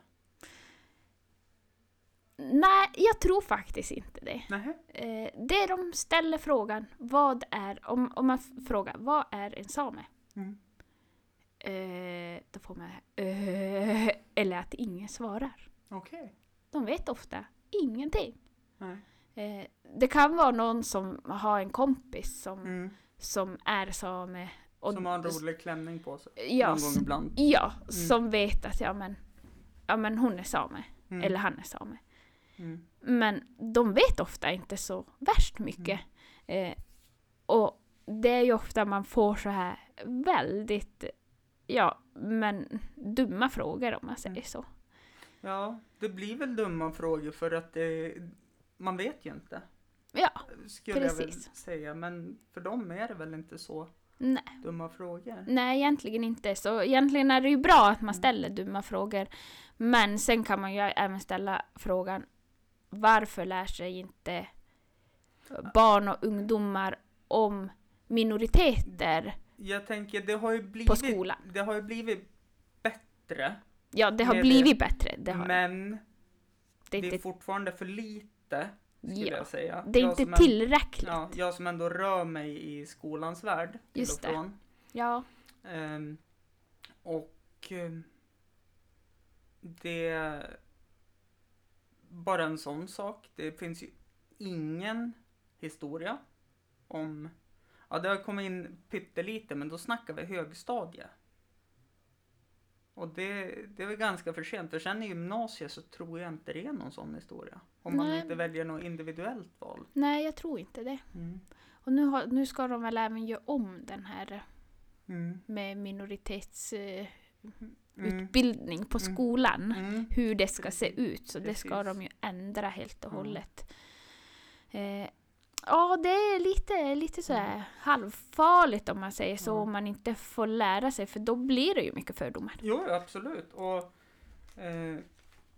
Nej, jag tror faktiskt inte det. Nej. Eh, det de ställer frågan, vad är, om, om man frågar, vad är en same? Mm. Eh, då får man, eh, eller att ingen svarar. Okej. De vet ofta ingenting. Eh, det kan vara någon som har en kompis som, Mm. som är same. Och Som har en rolig klänning på sig. ja, Någon gång ibland. Ja, som vet att ja men, ja men hon är same. Mm. Eller han är same. Mm. Men de vet ofta inte så värst mycket. Eh, och det är ju ofta man får så här väldigt, ja men dumma frågor om man säger Mm. så. Ja, det blir väl dumma frågor för att det, man vet ju inte. Ja, Skulle jag väl Precis. säga. Men för dem är det väl inte så nej. dumma frågor. Nej, egentligen inte. Så egentligen är det ju bra att man Mm. ställer dumma frågor. Men sen kan man ju även ställa frågan varför lär sig inte barn och ungdomar om minoriteter Jag tänker, det har ju blivit, på skolan? Det har ju blivit bättre. Ja, det har blivit bättre. Det, har, men det det är är inte, fortfarande för lite, skulle ja, jag säga. det är Jag inte som en- tillräckligt. Ja, jag som ändå rör mig i skolans värld. Just och det. från. Ja. Ehm, och ehm, det... Bara en sån sak. Det finns ju ingen historia om... Ja, det har kommit in pyttelite, men då snackar vi högstadie. Och det, det är väl ganska för sent, för sen i gymnasiet så tror jag inte det är någon sån historia. Om man Nej. inte väljer något individuellt val. Nej, jag tror inte det. Mm. Och nu, har, nu ska de väl även göra om den här Mm. med minoritetsutbildning Mm. utbildning på Mm. skolan. Mm. hur det ska se ut. Så det ska Precis. de ju ändra helt och hållet. Eh, ja, det är lite, lite så Mm. halvfarligt om man säger så. Ja. Om man inte får lära sig, för då blir det ju mycket fördomar. Jo, absolut. Och eh,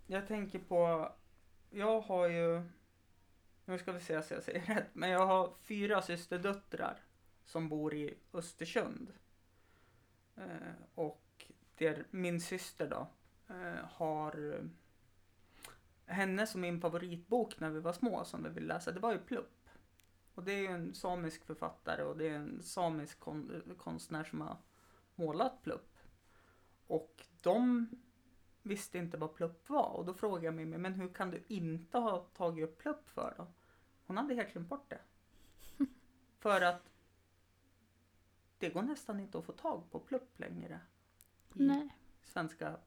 jag tänker på, jag har ju, nu ska vi se så jag säger rätt, men jag har fyra systerdöttrar som bor i Östersund. Eh, och där min syster då eh, har eh, henne som min favoritbok när vi var små som vi ville läsa, det var ju Plupp. Och det är ju en samisk författare och det är en samisk kon konstnär som har målat plupp. Och de visste inte vad plupp var och då frågade jag mig, men hur kan du inte ha tagit upp plupp för då? Hon hade helt glömt bort det. *laughs* för att det går nästan inte att få tag på plupp längre i Nej. svenska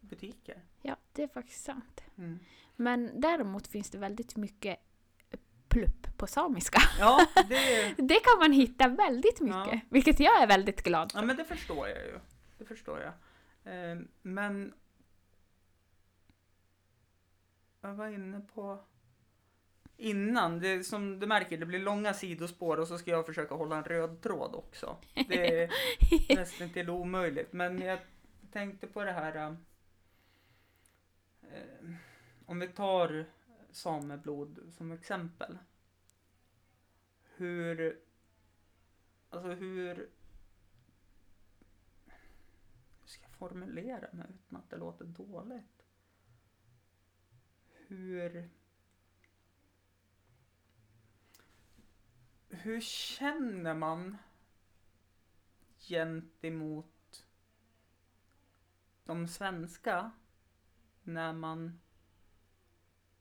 butiker. Ja, det är faktiskt sant. Mm. Men däremot finns det väldigt mycket plupp på samiska. *laughs* Ja, det, Det kan man hitta väldigt mycket, Ja. vilket jag är väldigt glad ja, för. men det förstår jag ju. Det förstår jag. Eh, men jag var inne på innan, det, som du märker, det blir långa sidospår och så ska jag försöka hålla en röd tråd också. Det är *laughs* nästan till omöjligt. Men jag tänkte på det här. Eh, om vi tar sameblod som exempel. Hur, alltså hur, hur ska jag formulera mig utan att det låter dåligt? Hur, hur känner man gentemot de svenska när man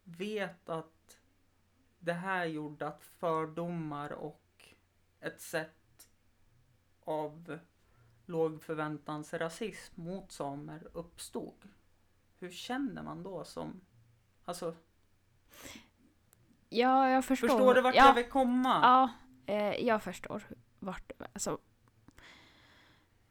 vet att det här gjorde att fördomar och ett sätt av låg förväntans rasism mot samer uppstod. Hur känner man då som... Alltså, Ja, jag förstår. förstår du vart ja, jag vill komma? Ja, eh, jag förstår vart... Alltså,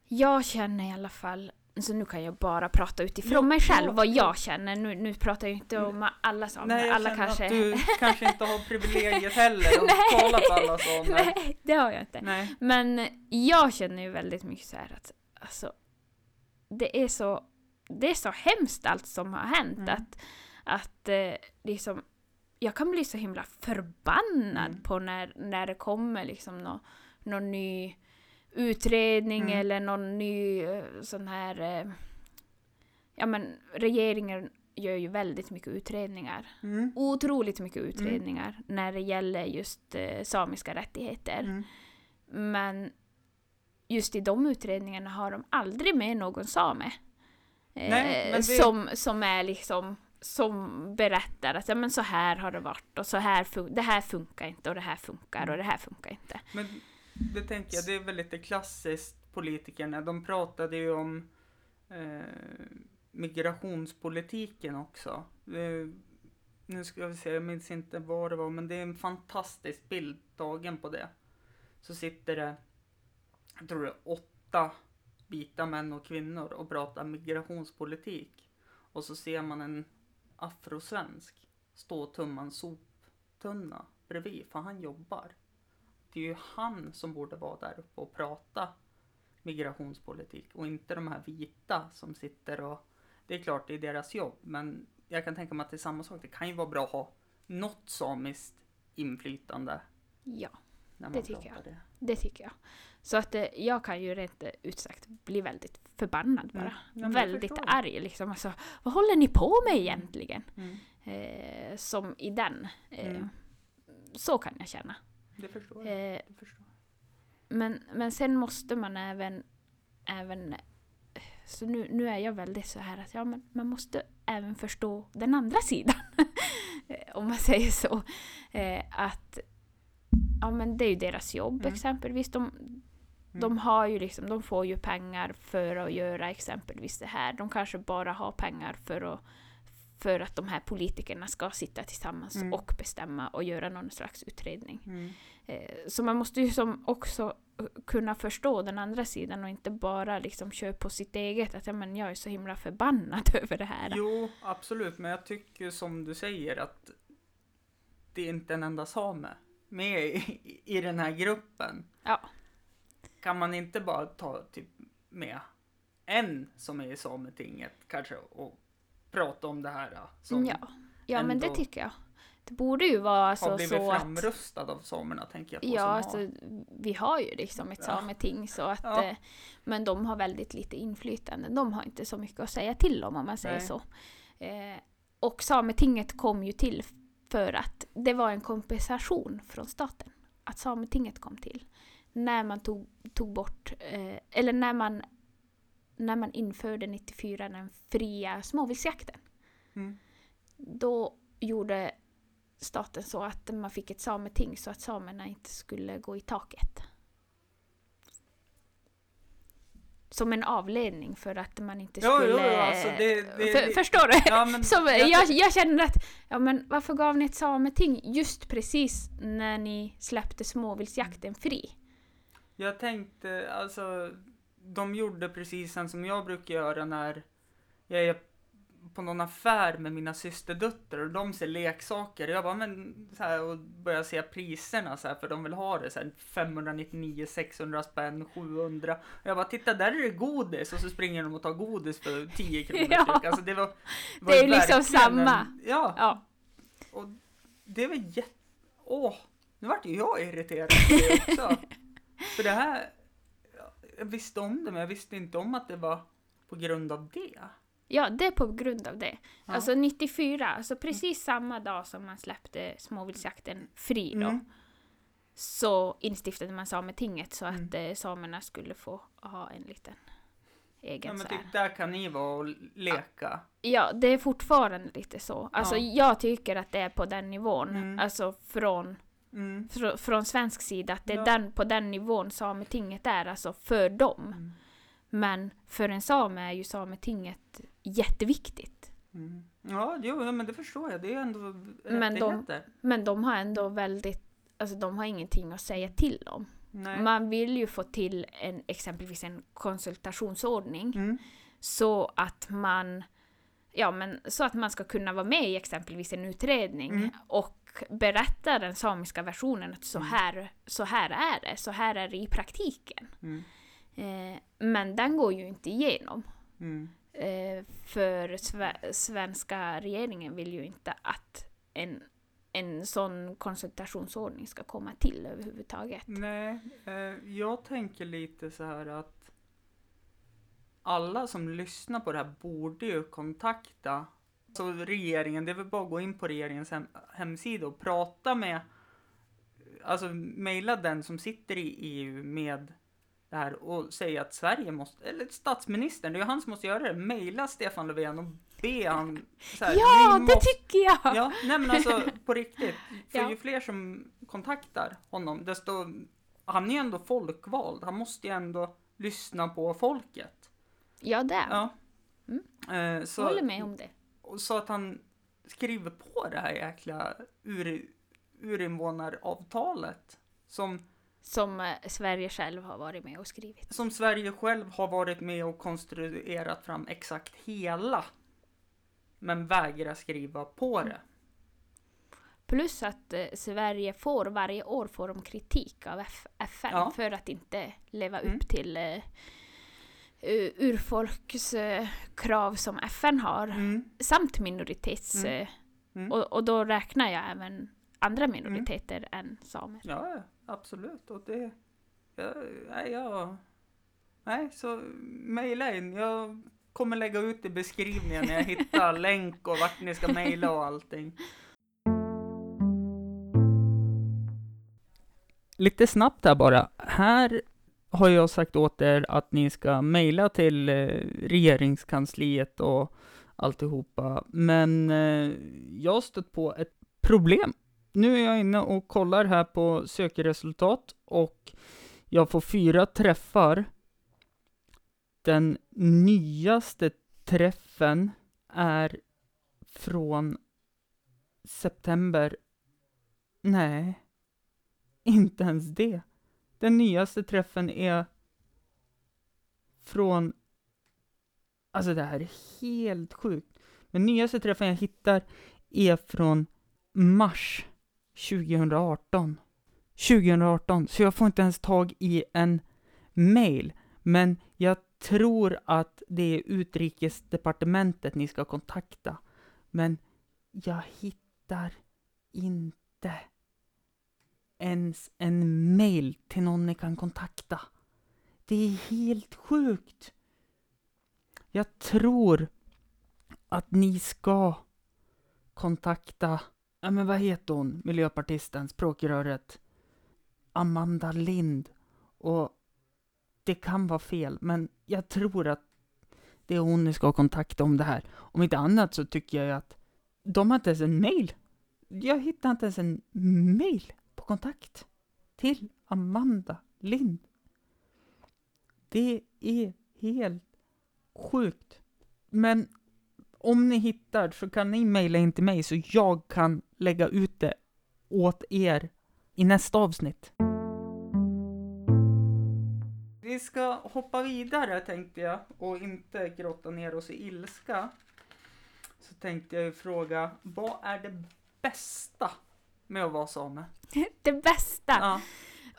jag känner i alla fall... Så nu kan jag bara prata utifrån Ja, mig själv, ja, vad ja. jag känner. Nu, nu pratar jag inte om alla samer. Nej, jag alla känner kanske... att du kanske inte har privilegiet heller att *laughs* tala för alla samer. *laughs* Nej, det har jag inte. Nej. Men jag känner ju väldigt mycket så här att alltså, det är så, det är så hemskt allt som har hänt Mm. att, att eh, liksom, jag kan bli så himla förbannad Mm. på när, när det kommer liksom nå, någon ny utredning Mm. eller någon ny eh, sån här, eh, ja men regeringen gör ju väldigt mycket utredningar. Mm. Otroligt mycket utredningar när det gäller just eh, samiska rättigheter. Mm. Men just i de utredningarna har de aldrig med någon same. Eh, Nej, det- som, som är liksom som berättar att ja, men så här har det varit och så här det här funkar inte och det här funkar och det här funkar inte. Men det tänker jag, det är väl lite klassiskt politikerna. De pratade ju om eh, migrationspolitiken också. Eh, nu ska vi se, jag minns inte vad det var, men det är en fantastisk bild tagen på det. Så sitter det, jag tror det är åtta vita män och kvinnor och pratar migrationspolitik. Och så ser man en afrosvensk stå och tumma en soptunna bredvid, för han jobbar. Det är ju han som borde vara där uppe och prata migrationspolitik och inte de här vita som sitter och... Det är klart, det är deras jobb, men jag kan tänka mig att det är samma sak. Det kan ju vara bra att ha något samiskt inflytande Ja, Det tycker pratar det. det tycker jag. Så att eh, jag kan ju rent ut sagt bli väldigt förbannad bara. Mm. Ja, väldigt arg liksom. Alltså, vad håller ni på med egentligen? Mm. Eh, som i den. Eh, Mm. Så kan jag känna. Det förstår jag. Eh, Det förstår. Men, men sen måste man även, även så nu, nu är jag väldigt så här att ja, men man måste även förstå den andra sidan. Eh, *laughs* Om man säger så. Eh, att ja, men det är ju deras jobb Mm. exempelvis. De, de har ju liksom, de får ju pengar för att göra exempelvis det här. De kanske bara har pengar för att för att de här politikerna ska sitta tillsammans Mm. och bestämma och göra någon slags utredning. Mm. Eh, Så man måste ju som också eh, kunna förstå den andra sidan och inte bara liksom köra på sitt eget. Att ja, men jag är så himla förbannad *laughs* över det här. Jo, absolut, men jag tycker som du säger att det är inte en enda same med i, i den här gruppen. Ja. Kan man inte bara ta typ med en som är i Sametinget kanske och prata om det här som ja, ja men det tycker jag. Det borde ju vara har alltså blivit så att... framröstad av samerna tänker jag på. Ja, alltså, har. vi har ju liksom ett Ja. sameting så att... Ja. Eh, men de har väldigt lite inflytande. De har inte så mycket att säga till om om man säger Nej. så. Eh, och sametinget kom ju till för att det var en kompensation från staten att Sametinget kom till. När man tog, tog bort, eh, eller när man, när man införde 94 den fria småviltsjakten. Mm. Då gjorde staten så att man fick ett sameting så att samerna inte skulle gå i taket. Som en avledning för att man inte Jo, skulle... jo, jo, alltså det- det- för, det- förstår du? Ja, men *laughs* Som, jag- jag, jag känner att, ja men varför gav ni ett sameting just precis när ni släppte småviltsjakten fri? Jag tänkte, alltså, de gjorde precis sen som jag brukar göra när jag är på någon affär med mina systerdöttrar och de ser leksaker. Jag bara, men så här, och börjar se priserna så här, för de vill ha det så här, 599, 600 spänn, 700. Och jag bara, titta där är det godis och så springer de och tar godis för 10 *laughs* kronor Ja. styck. Alltså det var, var Det är ju liksom samma. En, ja, Ja, och det var jätte... Åh, nu vart ju jag irriterad på det också. *laughs* För det här... Jag visste om det, men jag visste inte om att det var på grund av det. ja, det är på grund av det. Ja. Alltså 94, alltså precis samma dag som man släppte småviltsjakten fri då, Mm. så instiftade man Sametinget så att Mm. eh, samerna skulle få ha en liten egen Ja, men typ, där kan ni vara och leka. Ja, det är fortfarande lite så. Alltså Ja. jag tycker att det är på den nivån. Mm. Alltså från, Mm. fr från svensk sida, att det är Ja. den, på den nivån Sametinget är, alltså för dem. Mm. Men för en same är ju Sametinget jätteviktigt. Mm. Ja, jo, men det förstår jag. Det är ändå Men de- rättigheter. Men de har ändå väldigt, alltså de har ingenting att säga till om. Nej. Man vill ju få till en, exempelvis en konsultationsordning Mm. så att man Ja men så att man ska kunna vara med i exempelvis en utredning Mm. och berätta den samiska versionen att så Mm. här, så här är det, så här är det i praktiken. Mm. Eh, men den går ju inte igenom. Mm. Eh, för sve- svenska regeringen vill ju inte att en, en sån konsultationsordning ska komma till överhuvudtaget. Nej, eh, jag tänker lite så här att alla som lyssnar på det här borde ju kontakta så regeringen. Det är väl bara att gå in på regeringens hem, hemsida och prata med, alltså mejla den som sitter i EU med det här och säga att Sverige måste, eller statsministern, det är ju han som måste göra det, mejla Stefan Löfven och be han så här, Ja, "Vi det måste- tycker jag! Ja, nej men alltså på riktigt. För Ja. ju fler som kontaktar honom, desto... Han är ju ändå folkvald. Han måste ju ändå lyssna på folket. Ja, det Ja. Mm. Eh, Jag så, håller med om det. Och så att han skriver på det här jäkla ur, urinvånaravtalet. Som, Som eh, Sverige själv har varit med och skrivit. som Sverige själv har varit med och konstruerat fram exakt hela. Men vägrar skriva på det. Plus att eh, Sverige får varje år får de kritik av F- FN Ja. för att inte leva Mm. upp till eh, u- urfolks eh, krav som FN har. Mm. Samt minoritets... Mm. eh, Mm. Och, och då räknar jag även andra minoriteter än samer. Ja, ja, absolut. Och det... Ja, nej, jag... Nej, så mejla in. Jag kommer lägga ut i beskrivningen när jag hittar *laughs* länk och vart ni ska mejla och allting. Lite snabbt här bara. Här har jag sagt åt er att ni ska mejla till eh, regeringskansliet och alltihopa. Men eh, jag har stött på ett problem. Nu är jag inne och kollar här på sökresultat och jag får fyra träffar. Den nyaste träffen är från september. Nej, inte ens det. Den nyaste träffen är från... Alltså det här är helt sjukt. Den nyaste träffen jag hittar är från mars 2018. 2018, så jag får inte ens tag i en mail. Men jag tror att det är utrikesdepartementet ni ska kontakta. Men jag hittar inte ens en mail till någon ni kan kontakta. Det är helt sjukt. Jag tror att ni ska kontakta ja men vad heter hon, miljöpartisten, språkröret? Amanda Lind. Och det kan vara fel, men jag tror att det är hon ni ska kontakta om det här. Om inte annat så tycker jag ju att de har inte ens en mail. Jag hittar inte ens en mail på kontakt till Amanda Lind. Det är helt sjukt. Men om ni hittar så kan ni mejla in till mig så jag kan lägga ut det åt er i nästa avsnitt. Vi ska hoppa vidare tänkte jag och inte grotta ner oss i ilska. Så tänkte jag fråga, vad är det bästa med att vara same? *laughs* Det bästa? Ja,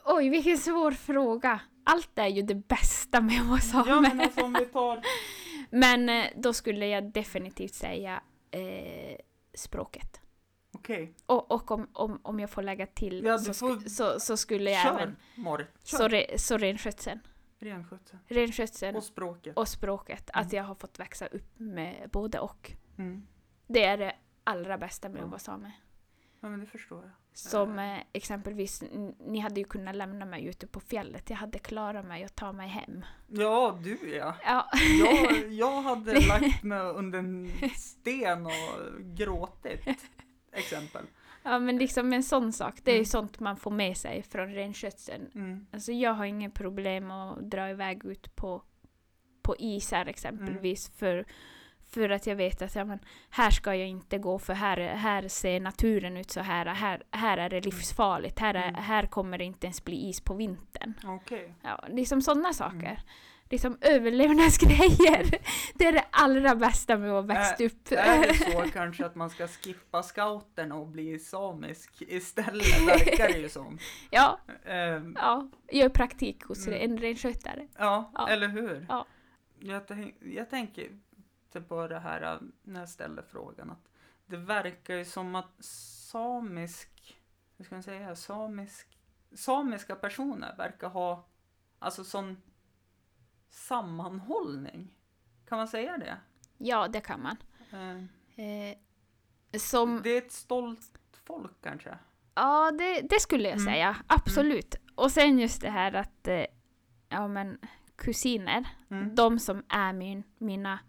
Oj, vilken svår fråga. Allt är ju det bästa med att vara same. ja men alltså om vi tar... *laughs* Men eh, då skulle jag definitivt säga eh, språket. Okej, Och, och om, om, om jag får lägga till Ja, så, får- sk- så, så skulle jag kör även... Morr. Så, Kör. re, så renskötseln. Renskötsel. Renskötseln Och språket. och språket. Mm. Att jag har fått växa upp med både och. Mm. Det är det allra bästa med att vara same. Ja men det förstår jag. Som eh, exempelvis, n- ni hade ju kunnat lämna mig ute på fjället. Jag hade klarat mig att ta mig hem. Ja, du ja. Ja, Jag, *laughs* jag hade lagt mig under en sten och gråtit. Exempel. ja men liksom en sån sak. Det är ju Mm. sånt man får med sig från renskötseln. Mm. Alltså jag har inget problem att dra iväg ut på, på isar exempelvis Mm. för, för att jag vet att ja, men, här ska jag inte gå för här, här ser naturen ut så här, här, här är det livsfarligt, här, är, Mm. här kommer det inte ens bli is på vintern. Okej. Ja, liksom sådana saker. Mm. Liksom överlevnadsgrejer. *laughs* Det är det allra bästa med att ha växt Ä- upp. Är det så *laughs* kanske att man ska skippa scouterna och bli samisk istället? Verkar det ju som. *laughs* ja, Ehm, ja, gör praktik hos Mm. en renskötare. ja, Ja. eller hur? Ja. Jag, tänk, jag tänker på det här äh, när jag ställde frågan att det verkar ju som att samisk, hur ska man säga, samisk, samiska personer verkar ha alltså sån sammanhållning. Kan man säga det? Ja, det kan man. Ehm, Eh, som Det är ett stolt folk kanske? Ja, det, det skulle jag Mm. säga. Absolut. Och sen just det här att, eh, ja men kusiner, Mm. de som är min, mina,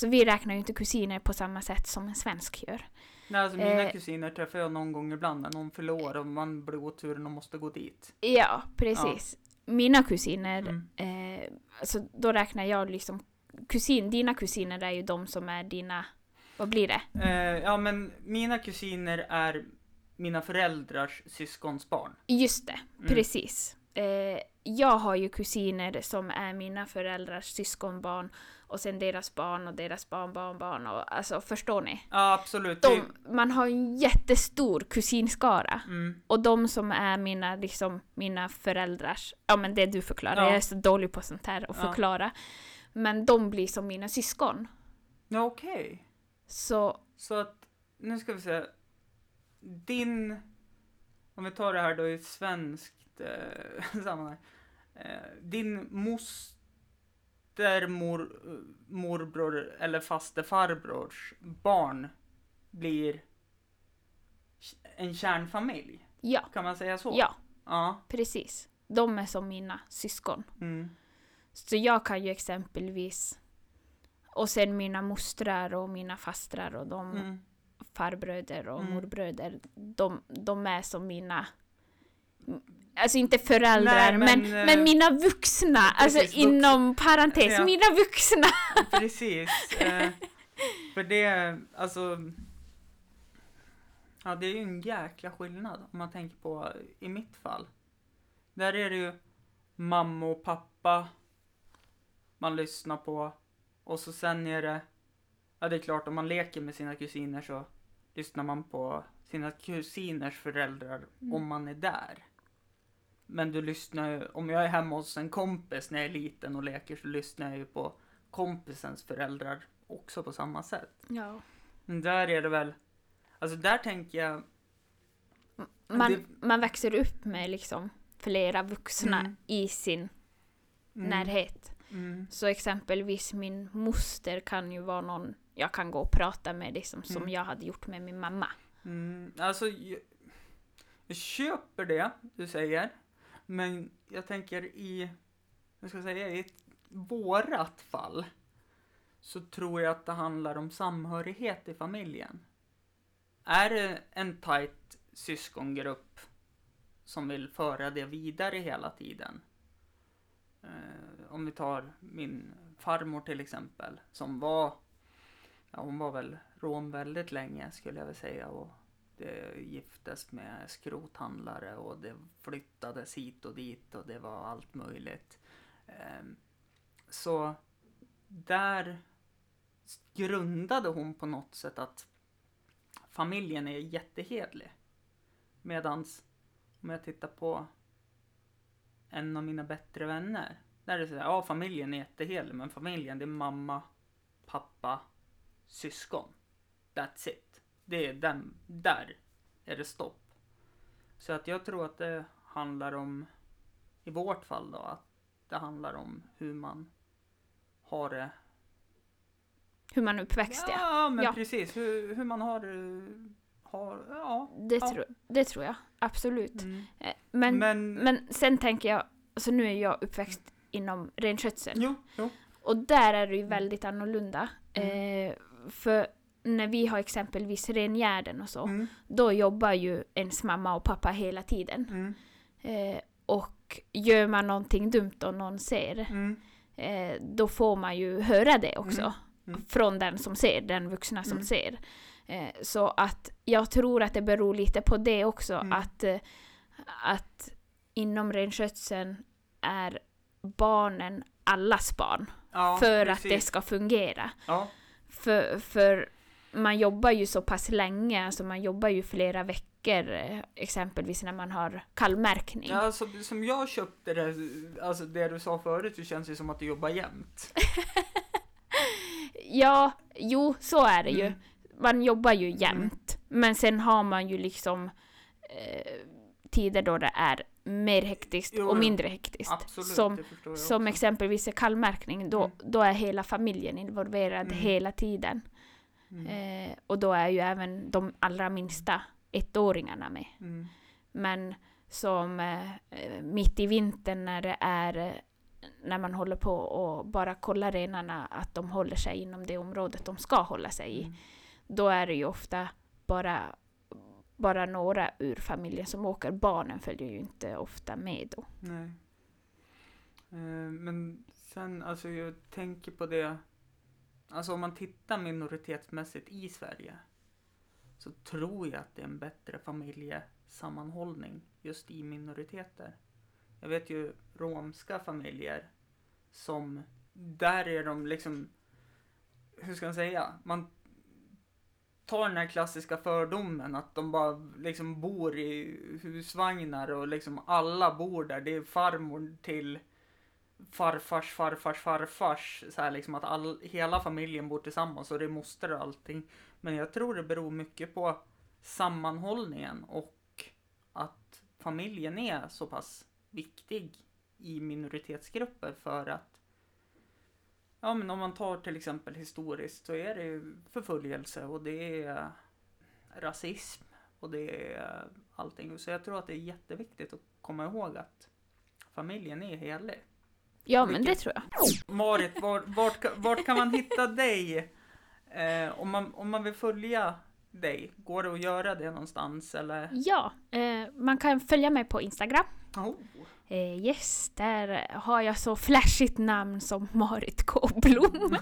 så vi räknar ju inte kusiner på samma sätt som en svensk gör. Nej, alltså mina Eh. kusiner träffar jag någon gång ibland när någon fyller år och man blir oturen och måste gå dit. Ja, precis. Mina kusiner, Mm. eh, alltså då räknar jag liksom, kusin, dina kusiner är ju de som är dina, vad blir det? Eh, ja, men mina kusiner är mina föräldrars syskonsbarn. Just det, Mm. precis. Eh, jag har ju kusiner som är mina föräldrars syskonbarn och sen deras barn och deras barnbarnbarn och alltså förstår ni? Ja, absolut. De, man har en jättestor kusinskara. Mm, Och de som är mina, liksom, mina föräldrars, ja men det du förklarar, Ja. jag är så dålig på sånt här att Ja. förklara. Men de blir som mina syskon. ja, okej. Så, Så att, nu ska vi se. Din, om vi tar det här då i ett eh, *laughs* sammanhang. Eh, din moster, mor, morbror eller faste farbrors barn blir en kärnfamilj. ja, Kan man säga så? ja, Ja. precis. De är som mina syskon. Mm. Så jag kan ju exempelvis, och sen mina mostrar och mina fastrar och de Mm. farbröder och Mm. morbröder, de, de är som mina Alltså inte föräldrar, Nej, men, men, men, eh, mina vuxna, precis, alltså inom parentes, Ja. mina vuxna! *laughs* Precis. Eh, för det, alltså. Ja, det är ju en jäkla skillnad om man tänker på i mitt fall. Där är det ju mamma och pappa man lyssnar på. Och så sen är det, ja det är klart om man leker med sina kusiner så lyssnar man på sina kusiners föräldrar Mm. om man är där. Men du lyssnar ju, om jag är hemma hos en kompis när jag är liten och leker så lyssnar jag ju på kompisens föräldrar också på samma sätt. Ja. Men där är det väl, alltså där tänker jag, Man, Det- man växer upp med liksom flera vuxna Mm. i sin mm, närhet. mm, Så exempelvis min moster kan ju vara någon jag kan gå och prata med liksom, som Mm. jag hade gjort med min mamma. Mm, alltså, jag, jag köper det du säger. Men jag tänker i, hur ska jag säga, i vårat fall. Så tror jag att det handlar om samhörighet i familjen. Är det en tajt syskongrupp som vill föra det vidare hela tiden. Eh, om vi tar min farmor till exempel, som var, ja hon var väl rom väldigt länge skulle jag vilja säga och det giftes med skrothandlare och det flyttades hit och dit och det var allt möjligt. Ehm, så där grundade hon på något sätt att familjen är jättehedlig. Medans om jag tittar på en av mina bättre vänner. Där är det såhär, ja familjen är jättehelig, men familjen det är mamma, pappa, syskon. That's it. Det är den, där är det stopp. Så att jag tror att det handlar om, i vårt fall då, att det handlar om hur man har det. Hur man är uppväxt ja. Ja, men Ja. precis. Hur, hur man har, har ja. Det, Ja. tro, det tror jag, absolut. Mm. Eh, Men, men, Men, sen tänker jag, alltså nu är jag uppväxt inom renskötsel. jo, jo. Och där är det ju väldigt annorlunda. Mm. Eh, för när vi har exempelvis rengärden och så, Mm, då jobbar ju ens mamma och pappa hela tiden. mm, Eh, och gör man någonting dumt och någon ser, mm, eh, då får man ju höra det också. Mm. Mm. Från den som ser, den vuxna som Mm. ser. Eh, så att jag tror att det beror lite på det också, Mm. att, eh, att inom renskötseln är barnen allas barn. Ja, för att precis. det ska fungera. Ja, För, för man jobbar ju så pass länge, alltså man jobbar ju flera veckor, eh, exempelvis när man har kalvmärkning. ja alltså, som jag köpte det, alltså det du sa förut, så känns det som att du jobbar jämt. *laughs* Ja, jo, så är det ju. Mm. Man jobbar ju jämt. Men sen har man ju liksom eh, tider då det är mer hektiskt Jo, och mindre hektiskt. Absolut, Som, det som exempelvis i kallmärkning, då, Mm. då är hela familjen involverad Mm. hela tiden. Mm. Eh, och då är ju även de allra minsta ettåringarna med. Mm. Men som eh, mitt i vintern när det är eh, när man håller på och bara kollar renarna att de håller sig inom det området de ska hålla sig i. Mm. Då är det ju ofta bara, bara några ur familjen som åker. Barnen följer ju inte ofta med då. Nej. Eh, men sen, alltså jag tänker på det, alltså om man tittar minoritetsmässigt i Sverige så tror jag att det är en bättre familjesammanhållning just i minoriteter. Jag vet ju romska familjer som, där är de liksom, hur ska man säga, man tar den här klassiska fördomen att de bara liksom bor i husvagnar och liksom alla bor där. Det är farmor till farfars farfars farfars. Så här liksom att all, hela familjen bor tillsammans och det är moster och allting. Men jag tror det beror mycket på sammanhållningen och att familjen är så pass viktig i minoritetsgrupper för att Ja men om man tar till exempel historiskt så är det ju förföljelse och det är rasism och det är allting. Så jag tror att det är jätteviktigt att komma ihåg att familjen är helig. Ja, men det tror jag. Marit, var, vart, vart kan man hitta dig? Eh, om, man, om man vill följa dig, går det att göra det någonstans eller? Ja, eh, man kan följa mig på Instagram. Oh. Eh, yes, där har jag så flashigt namn som Marit K Blom.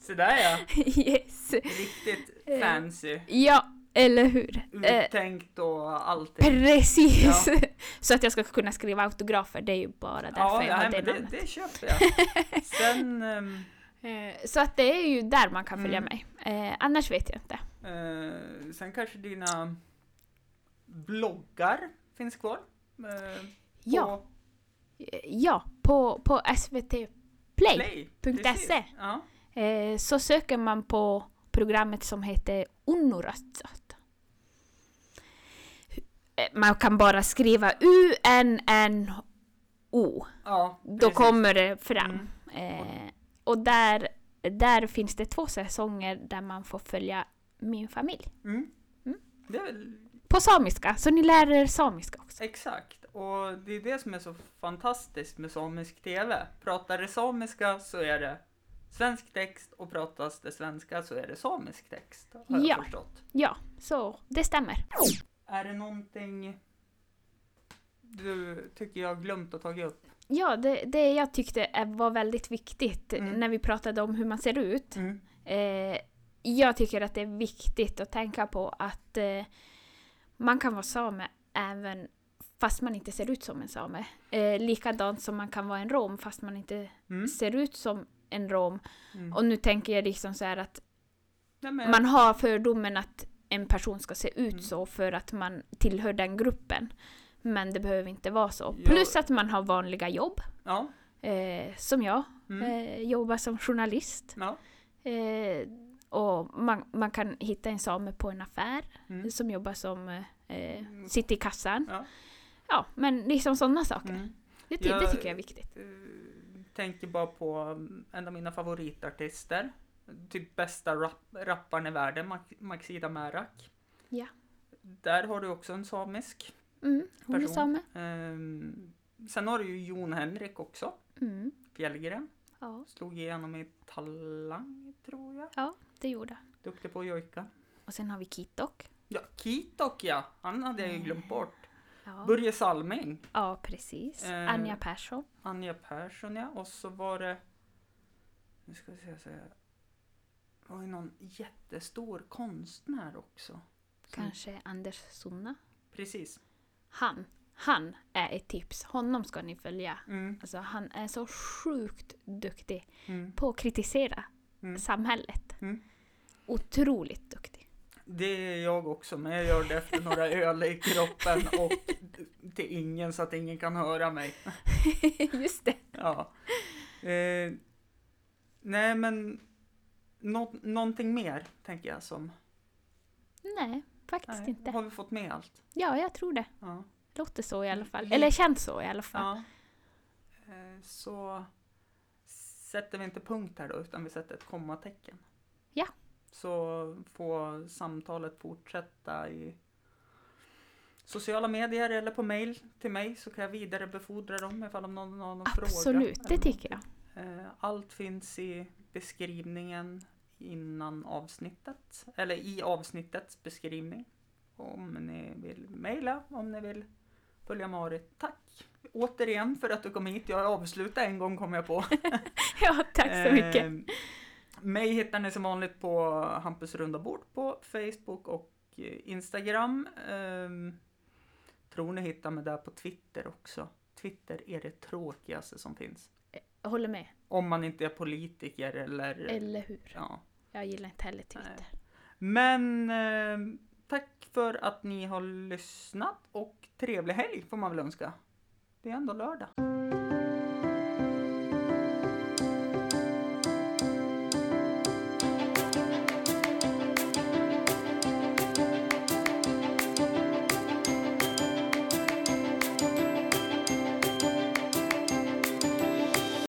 Så där ja, *laughs* yes. riktigt Eh, fancy. Ja, eller hur? Eh, Uttänkt och allting. precis! *laughs* så att jag ska kunna skriva autografer, det är ju bara därför Ja, jag har det men det, namnet. det köper jag. *laughs* Sen, Eh, så att det är ju där man kan följa Mm. mig. Eh, annars vet jag inte. eh, sen kanske dina bloggar finns kvar. Eh, Ja. Ja, på, på SVT Play. Play. punkt precis. se. Ja. Eh, så söker man på programmet som heter Unnuratsat. Man kan bara skriva U-N-N-O. ja, Då kommer det fram. Mm. Eh, och där, där finns det två säsonger där man får följa min familj. Mm. Mm. Väl På samiska, så ni lär er samiska också. exakt. Och det är det som är så fantastiskt med samisk TV. Pratar det samiska så är det svensk text och pratas det svenska så är det samisk text. Har jag Ja. förstått. Ja, så det stämmer. Är det någonting du tycker jag har glömt att ta upp? Ja, det, det jag tyckte var väldigt viktigt Mm. när vi pratade om hur man ser ut. Mm. Eh, jag tycker att det är viktigt att tänka på att eh, man kan vara same även fast man inte ser ut som en same. Eh, likadant som man kan vara en rom fast man inte Mm. ser ut som en rom. Mm. Och nu tänker jag liksom så här att Nej, men, man har fördomen att en person ska se ut Mm. så för att man tillhör den gruppen. Men det behöver inte vara så. Ja. Plus att man har vanliga jobb. ja. Eh, som jag. Mm. Eh, jobbar som journalist. ja. Eh, och man, man kan hitta en same på en affär Mm. som jobbar som eh, sitter i kassan. Ja. Ja, men liksom sådana saker. Mm. Det, ty- Ja, det tycker jag är viktigt. Eh, tänker bara på mm, en av mina favoritartister. Typ bästa rap rapparen i världen, Max- Maxida Märak. Ja. Där har du också en samisk. Mm, hon är person. same. Ehm, sen har du ju Jon Henrik också, Mm, Fjällgren. ja, Slog igenom i Talang, tror jag. ja, det gjorde han. Duktig på att jojka. Och sen har vi Kitok. Ja, Kitok ja! Han hade jag ju glömt bort. Ja, Börje Salming. ja precis. Eh, Anja Persson. Anja Persson ja. Och så var det... Nu ska vi se så var ju någon jättestor konstnär också. Som- Kanske Anders Sunna. Precis. Han, han är ett tips. Honom ska ni följa. Mm, Alltså han är så sjukt duktig mm, på att kritisera mm. samhället. Mm. Otroligt duktig. Det är jag också, men jag gör det efter några öl i kroppen och till ingen så att ingen kan höra mig. *laughs* Just det. Ja. Eh, nej, men nå- någonting mer tänker jag som... Nej, faktiskt Nej, inte. har vi fått med allt? Ja, jag tror det. Ja. Låter så i alla fall. Li- Eller känns så i alla fall. ja. Eh, så sätter vi inte punkt här då, utan vi sätter ett kommatecken. Ja. Så får samtalet fortsätta i sociala medier eller på mail till mig så kan jag vidarebefordra dem ifall om någon har någon fråga. Absolut, det tycker jag. Eh, Allt finns i beskrivningen innan avsnittet, eller i avsnittets beskrivning. Om ni vill mejla, om ni vill följa Marit. Tack återigen för att du kom hit. Jag avslutar en gång kom jag på. *laughs* Ja, tack så mycket. Eh, mig hittar ni som vanligt på Hampus runda bord på Facebook och Instagram. Eh, tror ni hittar mig där på Twitter också. Twitter är det tråkigaste som finns. Jag håller med. Om man inte är politiker eller... Eller hur? Ja. Jag gillar inte heller Twitter. Men eh, tack för att ni har lyssnat och trevlig helg får man väl önska. Det är ändå lördag.